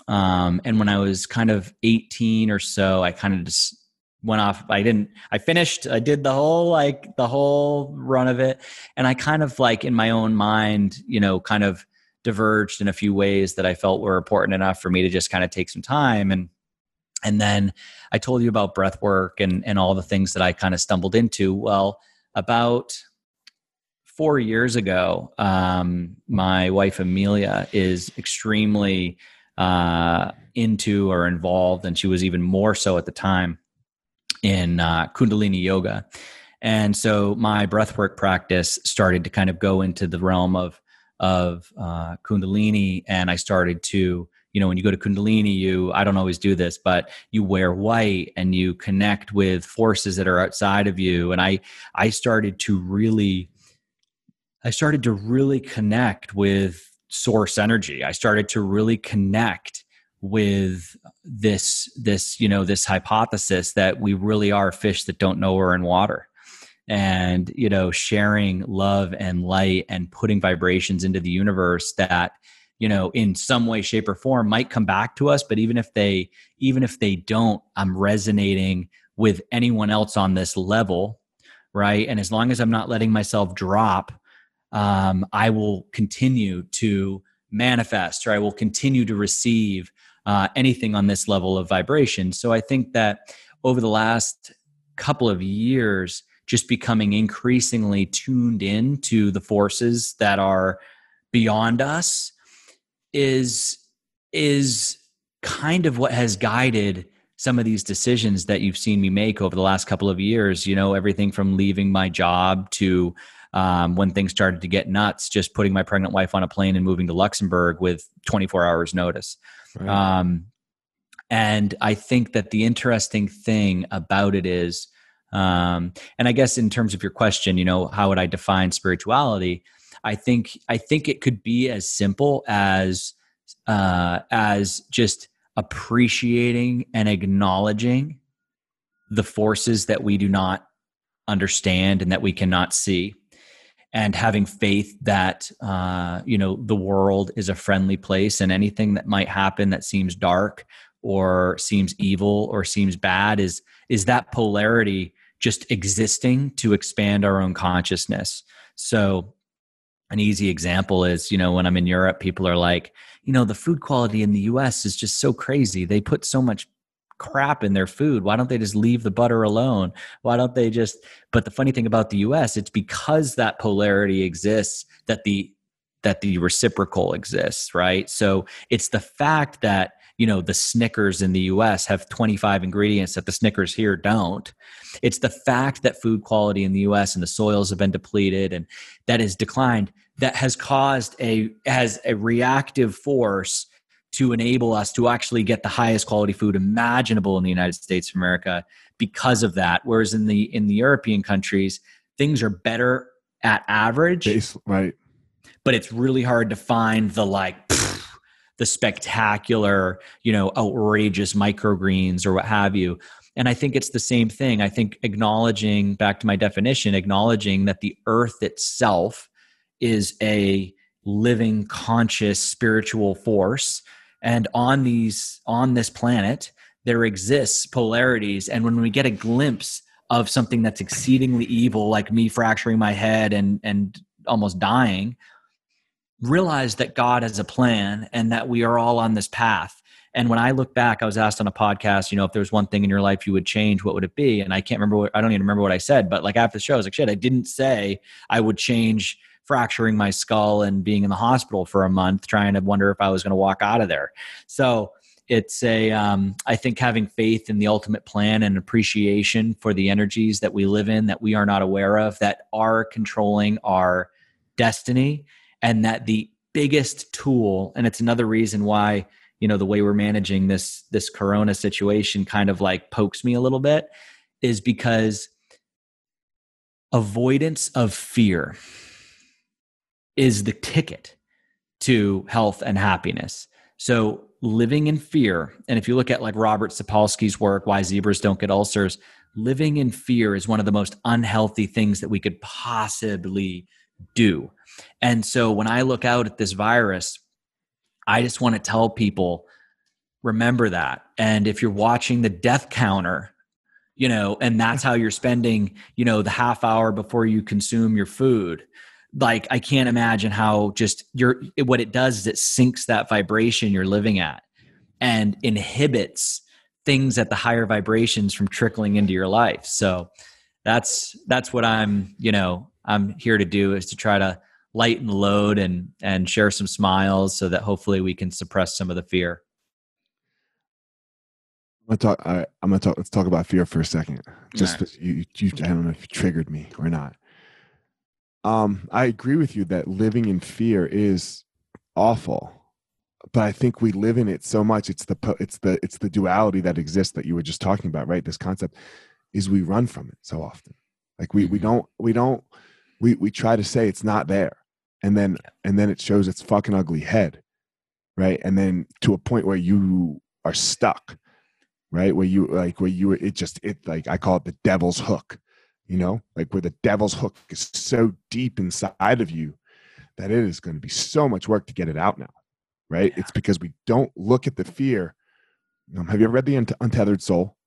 Um, and when I was kind of 18 or so, I kind of just went off. I didn't, I finished, I did the whole, like the whole run of it. And I kind of like in my own mind, you know, kind of diverged in a few ways that I felt were important enough for me to just kind of take some time. And, and then I told you about breath work and, and all the things that I kind of stumbled into. Well, about four years ago, um, my wife Amelia is extremely uh, into or involved, and she was even more so at the time in uh, Kundalini yoga. And so my breathwork practice started to kind of go into the realm of of uh, Kundalini, and I started to you know when you go to kundalini you i don't always do this but you wear white and you connect with forces that are outside of you. And i i started to really i started to really connect with source energy. I started to really connect with this this you know this hypothesis that we really are fish that don't know we're in water. And you know sharing love and light and putting vibrations into the universe that you know in some way shape or form might come back to us. But even if they even if they don't i'm resonating with anyone else on this level right? And as long as i'm not letting myself drop um, i will continue to manifest or i will continue to receive uh, anything on this level of vibration. So i think that over the last couple of years just becoming increasingly tuned in to the forces that are beyond us is is kind of what has guided some of these decisions that you've seen me make over the last couple of years. You know everything from leaving my job to um, when things started to get nuts just putting my pregnant wife on a plane and moving to luxembourg with 24 hours notice right. um, and i think that the interesting thing about it is um, and i guess in terms of your question you know how would i define spirituality I think I think it could be as simple as uh, as just appreciating and acknowledging the forces that we do not understand and that we cannot see and having faith that uh, you know the world is a friendly place and anything that might happen that seems dark or seems evil or seems bad is is that polarity just existing to expand our own consciousness. So an easy example is you know when i'm in europe people are like you know the food quality in the us is just so crazy. They put so much crap in their food. Why don't they just leave the butter alone? Why don't they just but the funny thing about the us it's because that polarity exists that the that the reciprocal exists right? So it's the fact that you know the snickers in the us have 25 ingredients that the snickers here don't. It's the fact that food quality in the us and the soils have been depleted and that has declined that has caused a has a reactive force to enable us to actually get the highest quality food imaginable in the united states of america because of that whereas in the in the european countries things are better at average Base, right but it's really hard to find the like the spectacular, you know, outrageous microgreens or what have you. And I think it's the same thing. I think acknowledging, back to my definition, acknowledging that the earth itself is a living, conscious, spiritual force. And on these, on this planet, there exists polarities. And when we get a glimpse of something that's exceedingly evil, like me fracturing my head and and almost dying, realize that God has a plan and that we are all on this path. And when I look back, I was asked on a podcast, you know, if there's one thing in your life you would change, what would it be? And I can't remember what, I don't even remember what I said, but like after the show, I was like, shit, I didn't say I would change fracturing my skull and being in the hospital for a month, trying to wonder if I was going to walk out of there. So it's a, um, I think having faith in the ultimate plan and appreciation for the energies that we live in that we are not aware of that are controlling our destiny and that the biggest tool and it's another reason why you know the way we're managing this this corona situation kind of like pokes me a little bit is because avoidance of fear is the ticket to health and happiness so living in fear and if you look at like robert sapolsky's work why zebras don't get ulcers living in fear is one of the most unhealthy things that we could possibly do. And so when I look out at this virus, I just want to tell people remember that. And if you're watching the death counter, you know, and that's how you're spending, you know, the half hour before you consume your food, like I can't imagine how just your what it does is it sinks that vibration you're living at and inhibits things at the higher vibrations from trickling into your life. So that's that's what I'm, you know, I'm here to do is to try to lighten the load and and share some smiles so that hopefully we can suppress some of the fear. I'm gonna talk. I, am gonna talk. Let's talk about fear for a second. Just right. you, you, I don't know if you triggered me or not. Um, I agree with you that living in fear is awful, but I think we live in it so much. It's the it's the it's the duality that exists that you were just talking about, right? This concept is we run from it so often. Like we mm-hmm. we don't we don't we we try to say it's not there and then and then it shows its fucking ugly head right and then to a point where you are stuck right where you like where you it just it like i call it the devil's hook you know like where the devil's hook is so deep inside of you that it is going to be so much work to get it out now right yeah. it's because we don't look at the fear um, have you ever read the untethered soul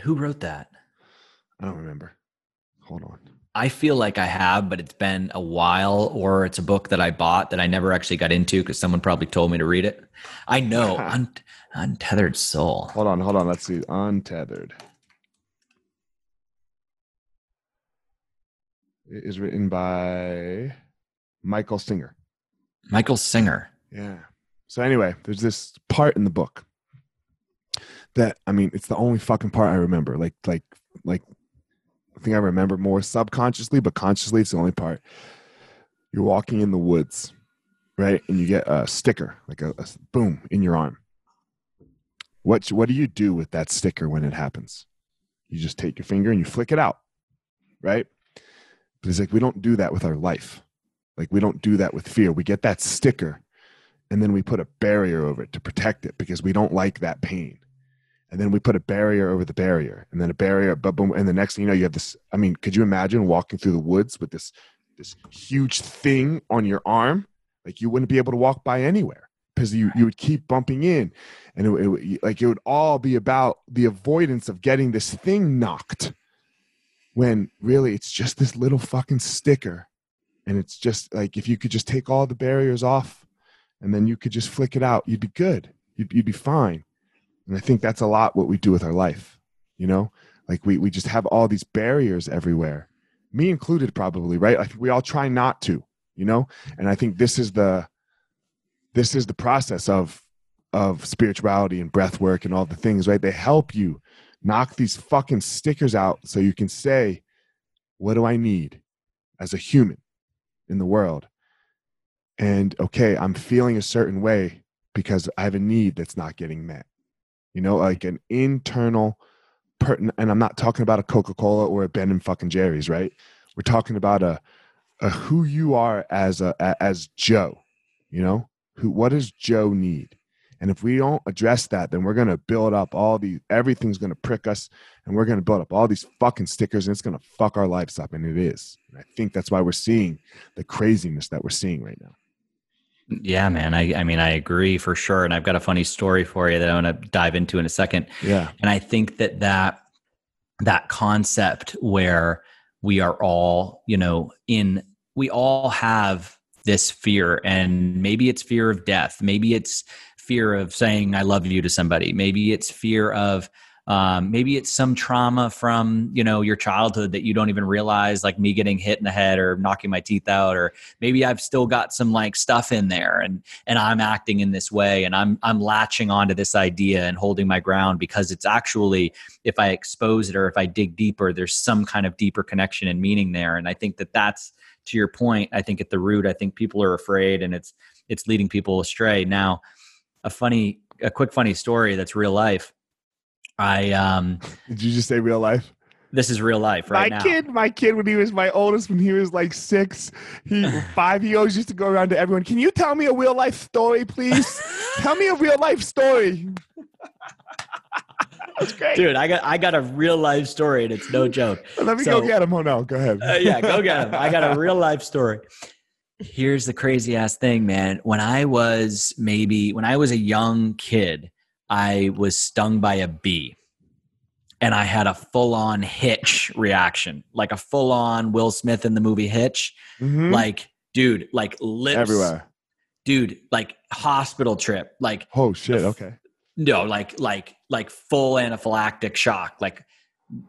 who wrote that i don't remember hold on I feel like I have, but it's been a while, or it's a book that I bought that I never actually got into because someone probably told me to read it. I know Un- Untethered Soul. Hold on, hold on. Let's see. Untethered. Is written by Michael Singer. Michael Singer. Yeah. So anyway, there's this part in the book that I mean, it's the only fucking part I remember. Like, like, like I think I remember more subconsciously, but consciously, it's the only part. You're walking in the woods, right? And you get a sticker, like a, a boom, in your arm. What, what do you do with that sticker when it happens? You just take your finger and you flick it out, right? But it's like we don't do that with our life. Like we don't do that with fear. We get that sticker and then we put a barrier over it to protect it because we don't like that pain and then we put a barrier over the barrier and then a barrier but boom and the next thing you know you have this i mean could you imagine walking through the woods with this this huge thing on your arm like you wouldn't be able to walk by anywhere because you you would keep bumping in and it, it, like it would all be about the avoidance of getting this thing knocked when really it's just this little fucking sticker and it's just like if you could just take all the barriers off and then you could just flick it out you'd be good you'd, you'd be fine and I think that's a lot what we do with our life, you know? Like we, we just have all these barriers everywhere, me included, probably, right? Like we all try not to, you know? And I think this is the, this is the process of, of spirituality and breath work and all the things, right? They help you knock these fucking stickers out so you can say, what do I need as a human in the world? And okay, I'm feeling a certain way because I have a need that's not getting met you know, like an internal, per- and I'm not talking about a Coca Cola or a Ben and fucking Jerry's, right? We're talking about a, a who you are as a, as Joe, you know, who what does Joe need? And if we don't address that, then we're gonna build up all these. Everything's gonna prick us, and we're gonna build up all these fucking stickers, and it's gonna fuck our lives up. And it is. And I think that's why we're seeing the craziness that we're seeing right now. Yeah, man. I, I mean, I agree for sure. And I've got a funny story for you that I want to dive into in a second. Yeah. And I think that that, that concept where we are all, you know, in, we all have this fear and maybe it's fear of death. Maybe it's fear of saying, I love you to somebody. Maybe it's fear of, um, maybe it's some trauma from you know your childhood that you don't even realize like me getting hit in the head or knocking my teeth out or maybe i've still got some like stuff in there and and i'm acting in this way and i'm i'm latching onto this idea and holding my ground because it's actually if i expose it or if i dig deeper there's some kind of deeper connection and meaning there and i think that that's to your point i think at the root i think people are afraid and it's it's leading people astray now a funny a quick funny story that's real life I um Did you just say real life? This is real life, right my now. kid, my kid, when he was my oldest, when he was like six, he five, he always used to go around to everyone. Can you tell me a real life story, please? tell me a real life story. That's great. Dude, I got I got a real life story and it's no joke. Let me So- go get him. Oh no, go ahead. Uh, yeah, go get him. I got a real life story. Here's the crazy ass thing, man. When I was maybe when I was a young kid, I was stung by a bee. And I had a full on hitch reaction, like a full on Will Smith in the movie Hitch. Mhm. Like, dude, like lips everywhere. Dude, like hospital trip, like Oh shit. Okay. no like like like full anaphylactic shock like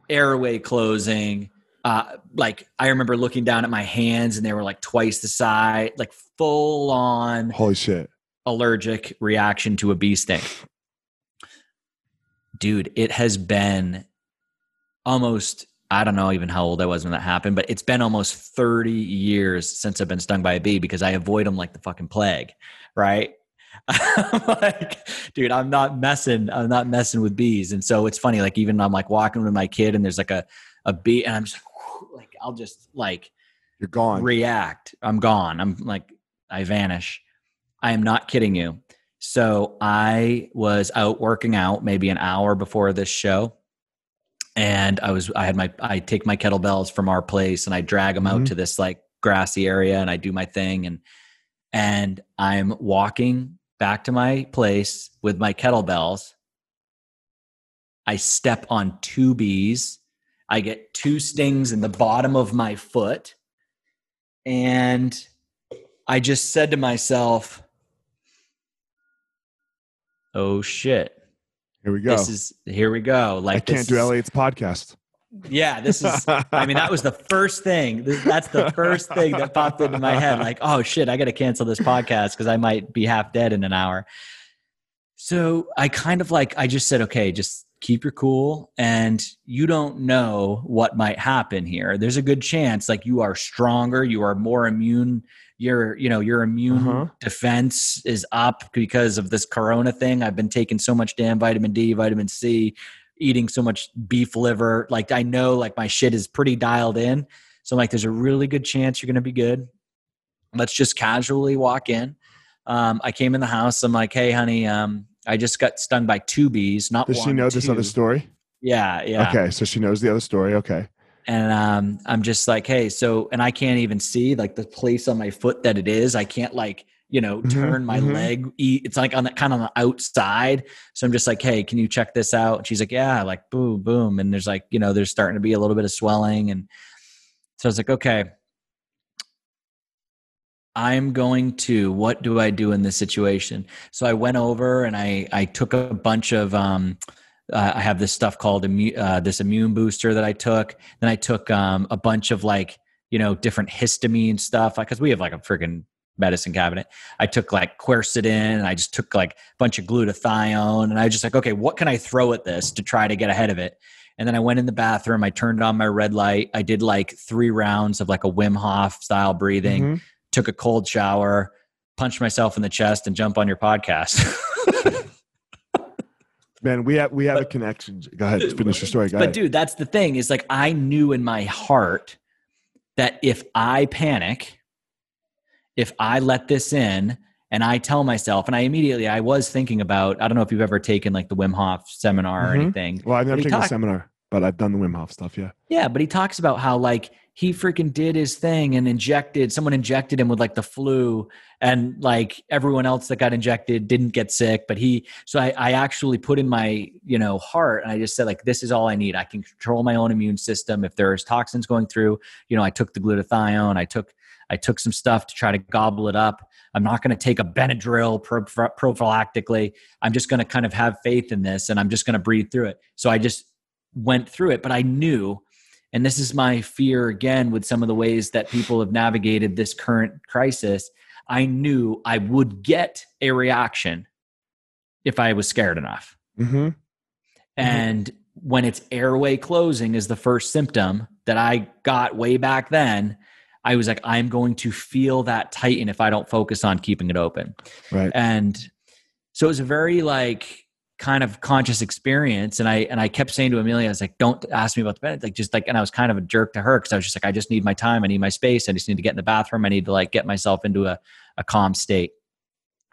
airway closing uh like i remember looking down at my hands and they were like twice the size like full on Holy shit. allergic reaction to a bee sting dude it has been almost i don't know even how old i was when that happened but it's been almost 30 years since i've been stung by a bee because i avoid them like the fucking plague right? Like dude i'm not messing i'm not messing with bees. And so it's funny like even i'm like walking with my kid and there's like a a bee and i'm just like, like i'll just like You're gone. react. I'm gone. I'm like, I vanish. I am not kidding you. So I was out working out maybe an hour before this show. And I was, I had my, I take my kettlebells from our place and I drag them out Mhm. to this like grassy area and I do my thing. And, and I'm walking back to my place with my kettlebells. I step on two bees. I get two stings in the bottom of my foot. And I just said to myself, oh shit. Here we go. This is here we go. Like I can't do Elliot's podcast. Yeah, this is I mean that was the first thing. This- That's the first thing that popped into my head like, oh shit, I got to cancel this podcast cuz I might be half dead in an hour. So, I kind of like I just said, okay, just keep your cool and you don't know what might happen here. There's a good chance like you are stronger, you are more immune your you know your immune Uh-huh. defense is up because of this corona thing. I've been taking so much damn vitamin d vitamin c eating so much beef liver. Like i know like my shit is pretty dialed in. So I'm like there's a really good chance you're going to be good. Let's just casually walk in. Um, i came in the house. I'm like hey honey um, i just got stung by two bees not Does one she know this other story? yeah yeah Okay, so she knows the other story. Okay. and um, I'm just like, hey, so, and I can't even see like the place on my foot that it is. I can't like, you know, Mhm, turn my mhm. leg. e- It's like on the kind of on the outside. So I'm just like, hey, can you check this out? And she's like, yeah, like boom, boom. And there's like, you know, there's starting to be a little bit of swelling. And so I was like, okay, I'm going to, what do I do in this situation? So I went over and I, I took a bunch of, um, uh, I have this stuff called immu- uh, this immune booster that I took. Then I took um, a bunch of like you know different histamine stuff because we have like a freaking medicine cabinet. I took like quercetin and I just took like a bunch of glutathione and I was just like, okay, what can I throw at this to try to get ahead of it? And then I went in the bathroom. I turned on my red light. I did like three rounds of like a Wim Hof style breathing. Mhm. Took a cold shower, punched myself in the chest, and jump on your podcast. Man, we have we have a connection. Go ahead, finish your story. Go but ahead. dude, that's the thing is like I knew in my heart that if I panic, if I let this in and I tell myself, and I immediately I was thinking about, I don't know if you've ever taken like the Wim Hof seminar or Mhm. anything. well, I've never But taken a seminar, but I've done the Wim Hof stuff. Yeah. Yeah, but he talks about how like he freaking did his thing and injected someone injected him with like the flu and like everyone else that got injected didn't get sick but he so I, I actually put in my you know heart and i just said like this is all i need. I can control my own immune system. If there's toxins going through you know i took the glutathione. I took i took some stuff to try to gobble it up. I'm not going to take a benadryl pro- prophylactically. I'm just going to kind of have faith in this and i'm just going to breathe through it. So i just went through it but i knew and this is my fear again with some of the ways that people have navigated this current crisis i knew i would get a reaction if i was scared enough Mm-hmm. and when it's airway closing is the first symptom that i got way back then i was like i'm going to feel that tighten if i don't focus on keeping it open Right. and so it was a very like kind of conscious experience and i and i kept saying to amelia i was like don't ask me about the bed like just like and i was kind of a jerk to her because i was just like i just need my time i need my space i just need to get in the bathroom i need to like get myself into a, a calm state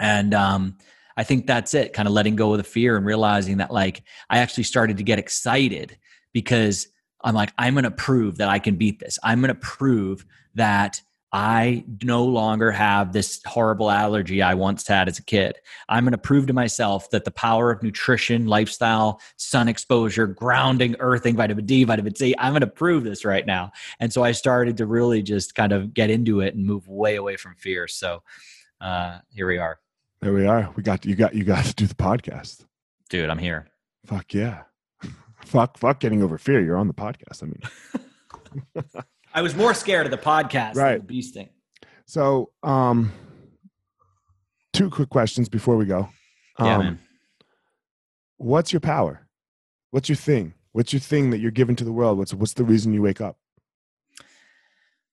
and um I think that's it, kind of letting go of the fear and realizing that like I actually started to get excited because I'm like, I'm going to prove that I can beat this. I'm going to prove that I no longer have this horrible allergy I once had as a kid. I'm going to prove to myself that the power of nutrition, lifestyle, sun exposure, grounding, earthing, vitamin D, vitamin C, I'm going to prove this right now. And so I started to really just kind of get into it and move way away from fear. So uh, here we are. There we are. We got you got you got to do the podcast. Dude, I'm here. Fuck yeah. fuck fuck getting over fear. You're on the podcast. I mean I was more scared of the podcast right. than the bee sting. So um two quick questions before we go. Um, yeah, man. What's your power? What's your thing? What's your thing that you're giving to the world? What's what's the reason you wake up?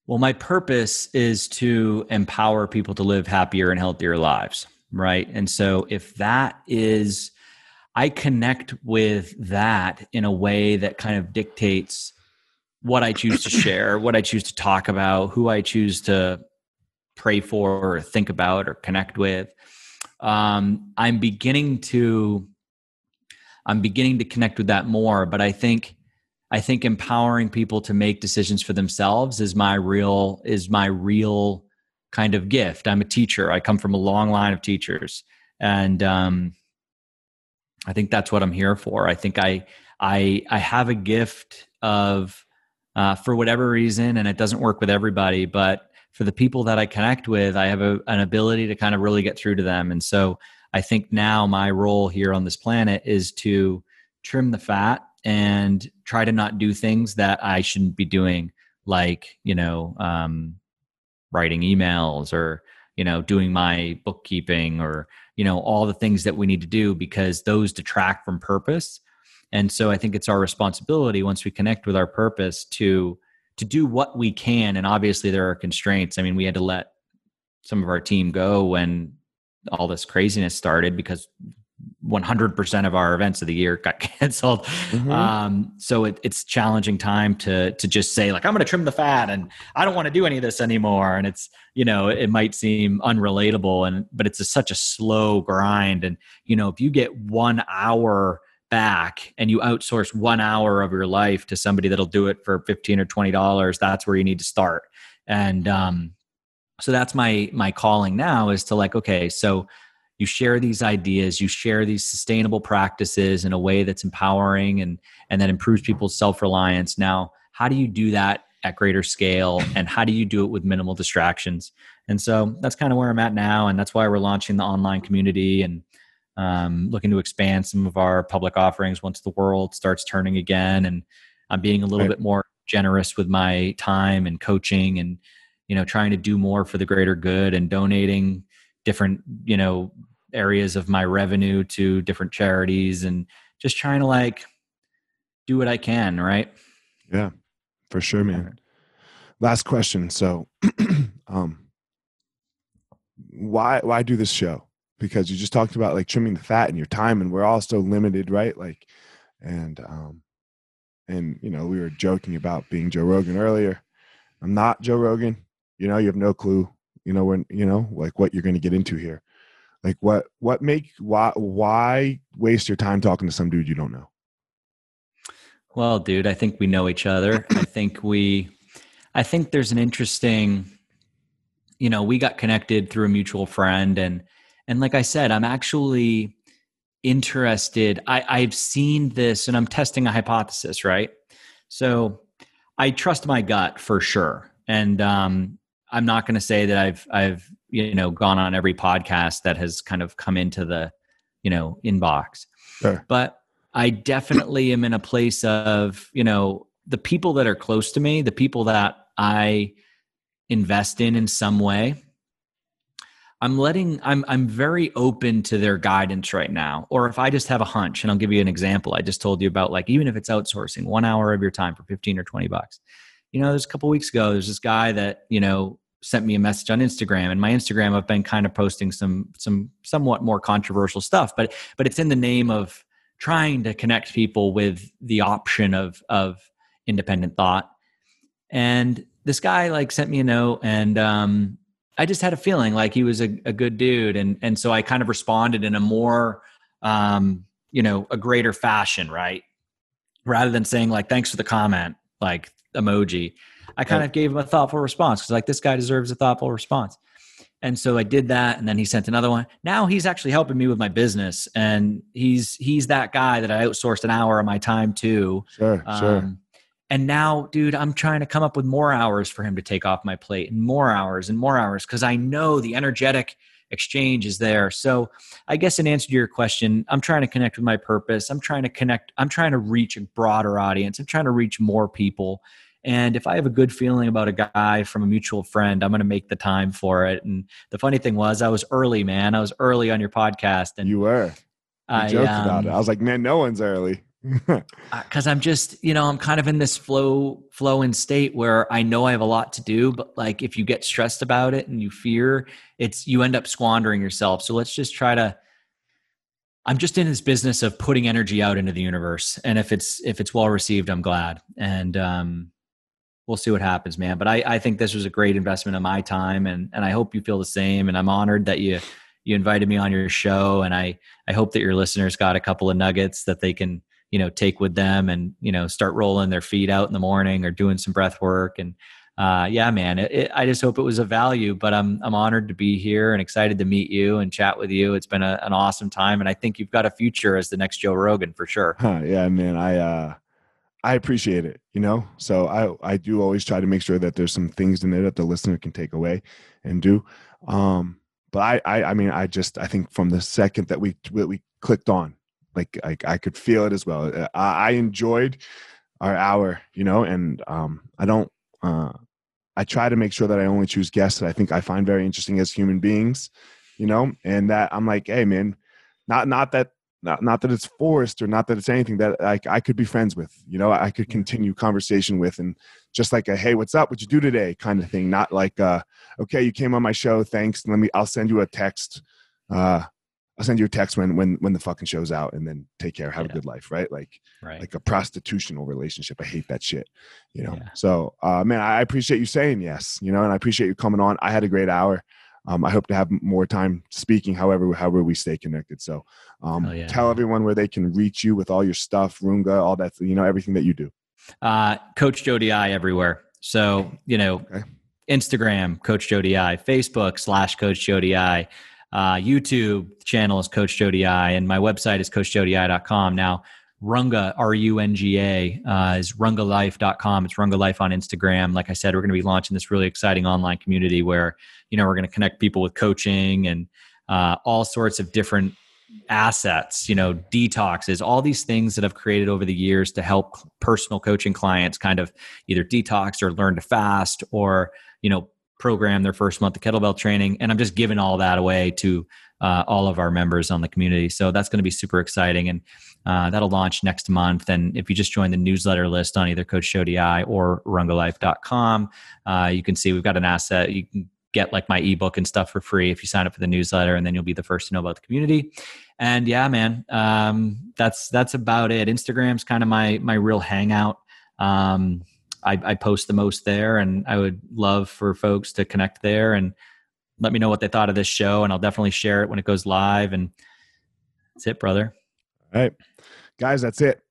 Well, my purpose is to empower people to live happier and healthier lives, right? And so if that is, I connect with that in a way that kind of dictates what I choose to share, what I choose to talk about, who I choose to pray for or think about or connect with. Um, I'm beginning to, I'm beginning to connect with that more, but I think I think empowering people to make decisions for themselves is my real is my real kind of gift. I'm a teacher. I come from a long line of teachers, and um, I think that's what I'm here for. I think I I I have a gift of uh, for whatever reason, and it doesn't work with everybody, but for the people that I connect with, I have a, an ability to kind of really get through to them. And so I think now my role here on this planet is to trim the fat and try to not do things that I shouldn't be doing, like, you know, um, writing emails or, you know, doing my bookkeeping or, you know, all the things that we need to do because those detract from purpose. And so I think it's our responsibility once we connect with our purpose to to do what we can and obviously there are constraints. I mean, we had to let some of our team go when all this craziness started because 100% of our events of the year got canceled. Mm-hmm. Um, so it, it's challenging time to, to just say like, I'm going to trim the fat and I don't want to do any of this anymore. And it's, you know, it might seem unrelatable and, but it's a, such a slow grind. And, you know, if you get one hour back and you outsource one hour of your life to somebody that'll do it for 15 or $20, that's where you need to start. And, um, so that's my, my calling now is to like, okay, so you share these ideas you share these sustainable practices in a way that's empowering and and that improves people's self-reliance now how do you do that at greater scale and how do you do it with minimal distractions and so that's kind of where i'm at now and that's why we're launching the online community and um, looking to expand some of our public offerings once the world starts turning again and i'm being a little right. bit more generous with my time and coaching and you know trying to do more for the greater good and donating different you know areas of my revenue to different charities and just trying to like do what I can, right? Yeah, for sure, man. Last question. So, um, why why do this show? Because you just talked about like trimming the fat and your time, and we're all so limited, right? Like, and um, and you know, we were joking about being Joe Rogan earlier. I'm not Joe Rogan. You know, you have no clue. You know when you know like what you're going to get into here like what what make why why waste your time talking to some dude you don't know well dude i think we know each other i think we i think there's an interesting you know we got connected through a mutual friend and and like i said i'm actually interested i i've seen this and i'm testing a hypothesis right? So i trust my gut for sure. And um i'm not going to say that i've i've you know gone on every podcast that has kind of come into the you know inbox. Sure. but i definitely am in a place of you know the people that are close to me the people that i invest in in some way i'm letting i'm i'm very open to their guidance right now or if i just have a hunch and i'll give you an example. I just told you about like even if it's outsourcing one hour of your time for 15 or 20 bucks. You know there's a couple weeks ago there's this guy that you know sent me a message on Instagram and my Instagram I've been kind of posting some some somewhat more controversial stuff but but it's in the name of trying to connect people with the option of of independent thought. And this guy like sent me a note and um I just had a feeling like he was a, a good dude, and and so I kind of responded in a more, um, you know, a greater fashion, right? Rather than saying like thanks for the comment, like emoji, I kind of gave him a thoughtful response because like this guy deserves a thoughtful response. And so I did that, and then he sent another one. Now he's actually helping me with my business, and he's he's that guy that I outsourced an hour of my time to. Sure, sure. Um, and now, dude, I'm trying to come up with more hours for him to take off my plate, and more hours and more hours because I know the energetic exchange is there. So, I guess in answer to your question, I'm trying to connect with my purpose. I'm trying to connect. I'm trying to reach a broader audience. I'm trying to reach more people. And if I have a good feeling about a guy from a mutual friend, I'm going to make the time for it. And the funny thing was, I was early, man. I was early on your podcast, and you were. You I joked about it. um, I was like, man, no one's early. because I'm just, you know, I'm kind of in this flow, flow and state where I know I have a lot to do, but like if you get stressed about it and you fear, it's you end up squandering yourself. So let's just try to. I'm just in this business of putting energy out into the universe, and if it's if it's well received, I'm glad, and um, we'll see what happens, man. But I I think this was a great investment of my time, and and I hope you feel the same. And I'm honored that you you invited me on your show, and I I hope that your listeners got a couple of nuggets that they can you know take with them and you know start rolling their feet out in the morning or doing some breath work and uh, yeah man it, it, i just hope it was a value but i'm i'm honored to be here and excited to meet you and chat with you it's been a, an awesome time and i think you've got a future as the next joe rogan for sure Huh, yeah, man. I uh I appreciate it, you know. So I I do always try to make sure that there's some things in there that the listener can take away and do. Um, but I I, I mean I just I think from the second that we that we clicked on, like I, I could feel it as well. Uh, I, I enjoyed our hour, you know, and um I don't uh I try to make sure that I only choose guests that I think I find very interesting as human beings, you know, and that I'm like, hey man, not not that not not that it's forced or not that it's anything that I, I could be friends with you know i could continue conversation with and just like a hey what's up? What you do today? kind of thing not like uh okay you came on my show thanks let me i'll send you a text uh i'll send you a text when when when the fucking show's out and then take care have Yeah. a good life right like right like a prostitutional relationship i hate that shit you know Yeah. so uh man i appreciate you saying yes you know and i appreciate you coming on i had a great hour um, I hope to have more time speaking, however, however we stay connected. So, um, yeah. tell everyone where they can reach you with all your stuff, Runga, all that, you know, everything that you do. uh, coach joe di everywhere so you know Okay. instagram coach joe di facebook slash coach joe di uh, youtube channel is coach joe di and my website is coachjoedi.com now runga r-u-n-g-a uh, is rungalife.com it's runga life on instagram. Like i said we're going to be launching this really exciting online community where you know we're going to connect people with coaching and uh, all sorts of different assets, you know, detoxes, all these things that I've created over the years to help personal coaching clients kind of either detox or learn to fast or, you know, program their first month of kettlebell training. And I'm just giving all that away to uh, all of our members on the community. So that's going to be super exciting. And uh, that'll launch next month. And if you just join the newsletter list on either Coach Joe DI or rungalife.com, uh, you can see we've got an asset. You can get like my ebook and stuff for free if you sign up for the newsletter and then you'll be the first to know about the community and yeah man um, that's that's about it instagram's kind of my my real hangout um, I, I post the most there and i would love for folks to connect there and let me know what they thought of this show and i'll definitely share it when it goes live and that's it brother All right, guys, that's it.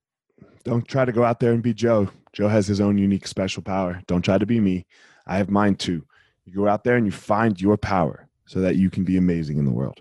Don't try to go out there and be Joe. Joe has his own unique special power. Don't try to be me. I have mine too. You go out there and you find your power so that you can be amazing in the world.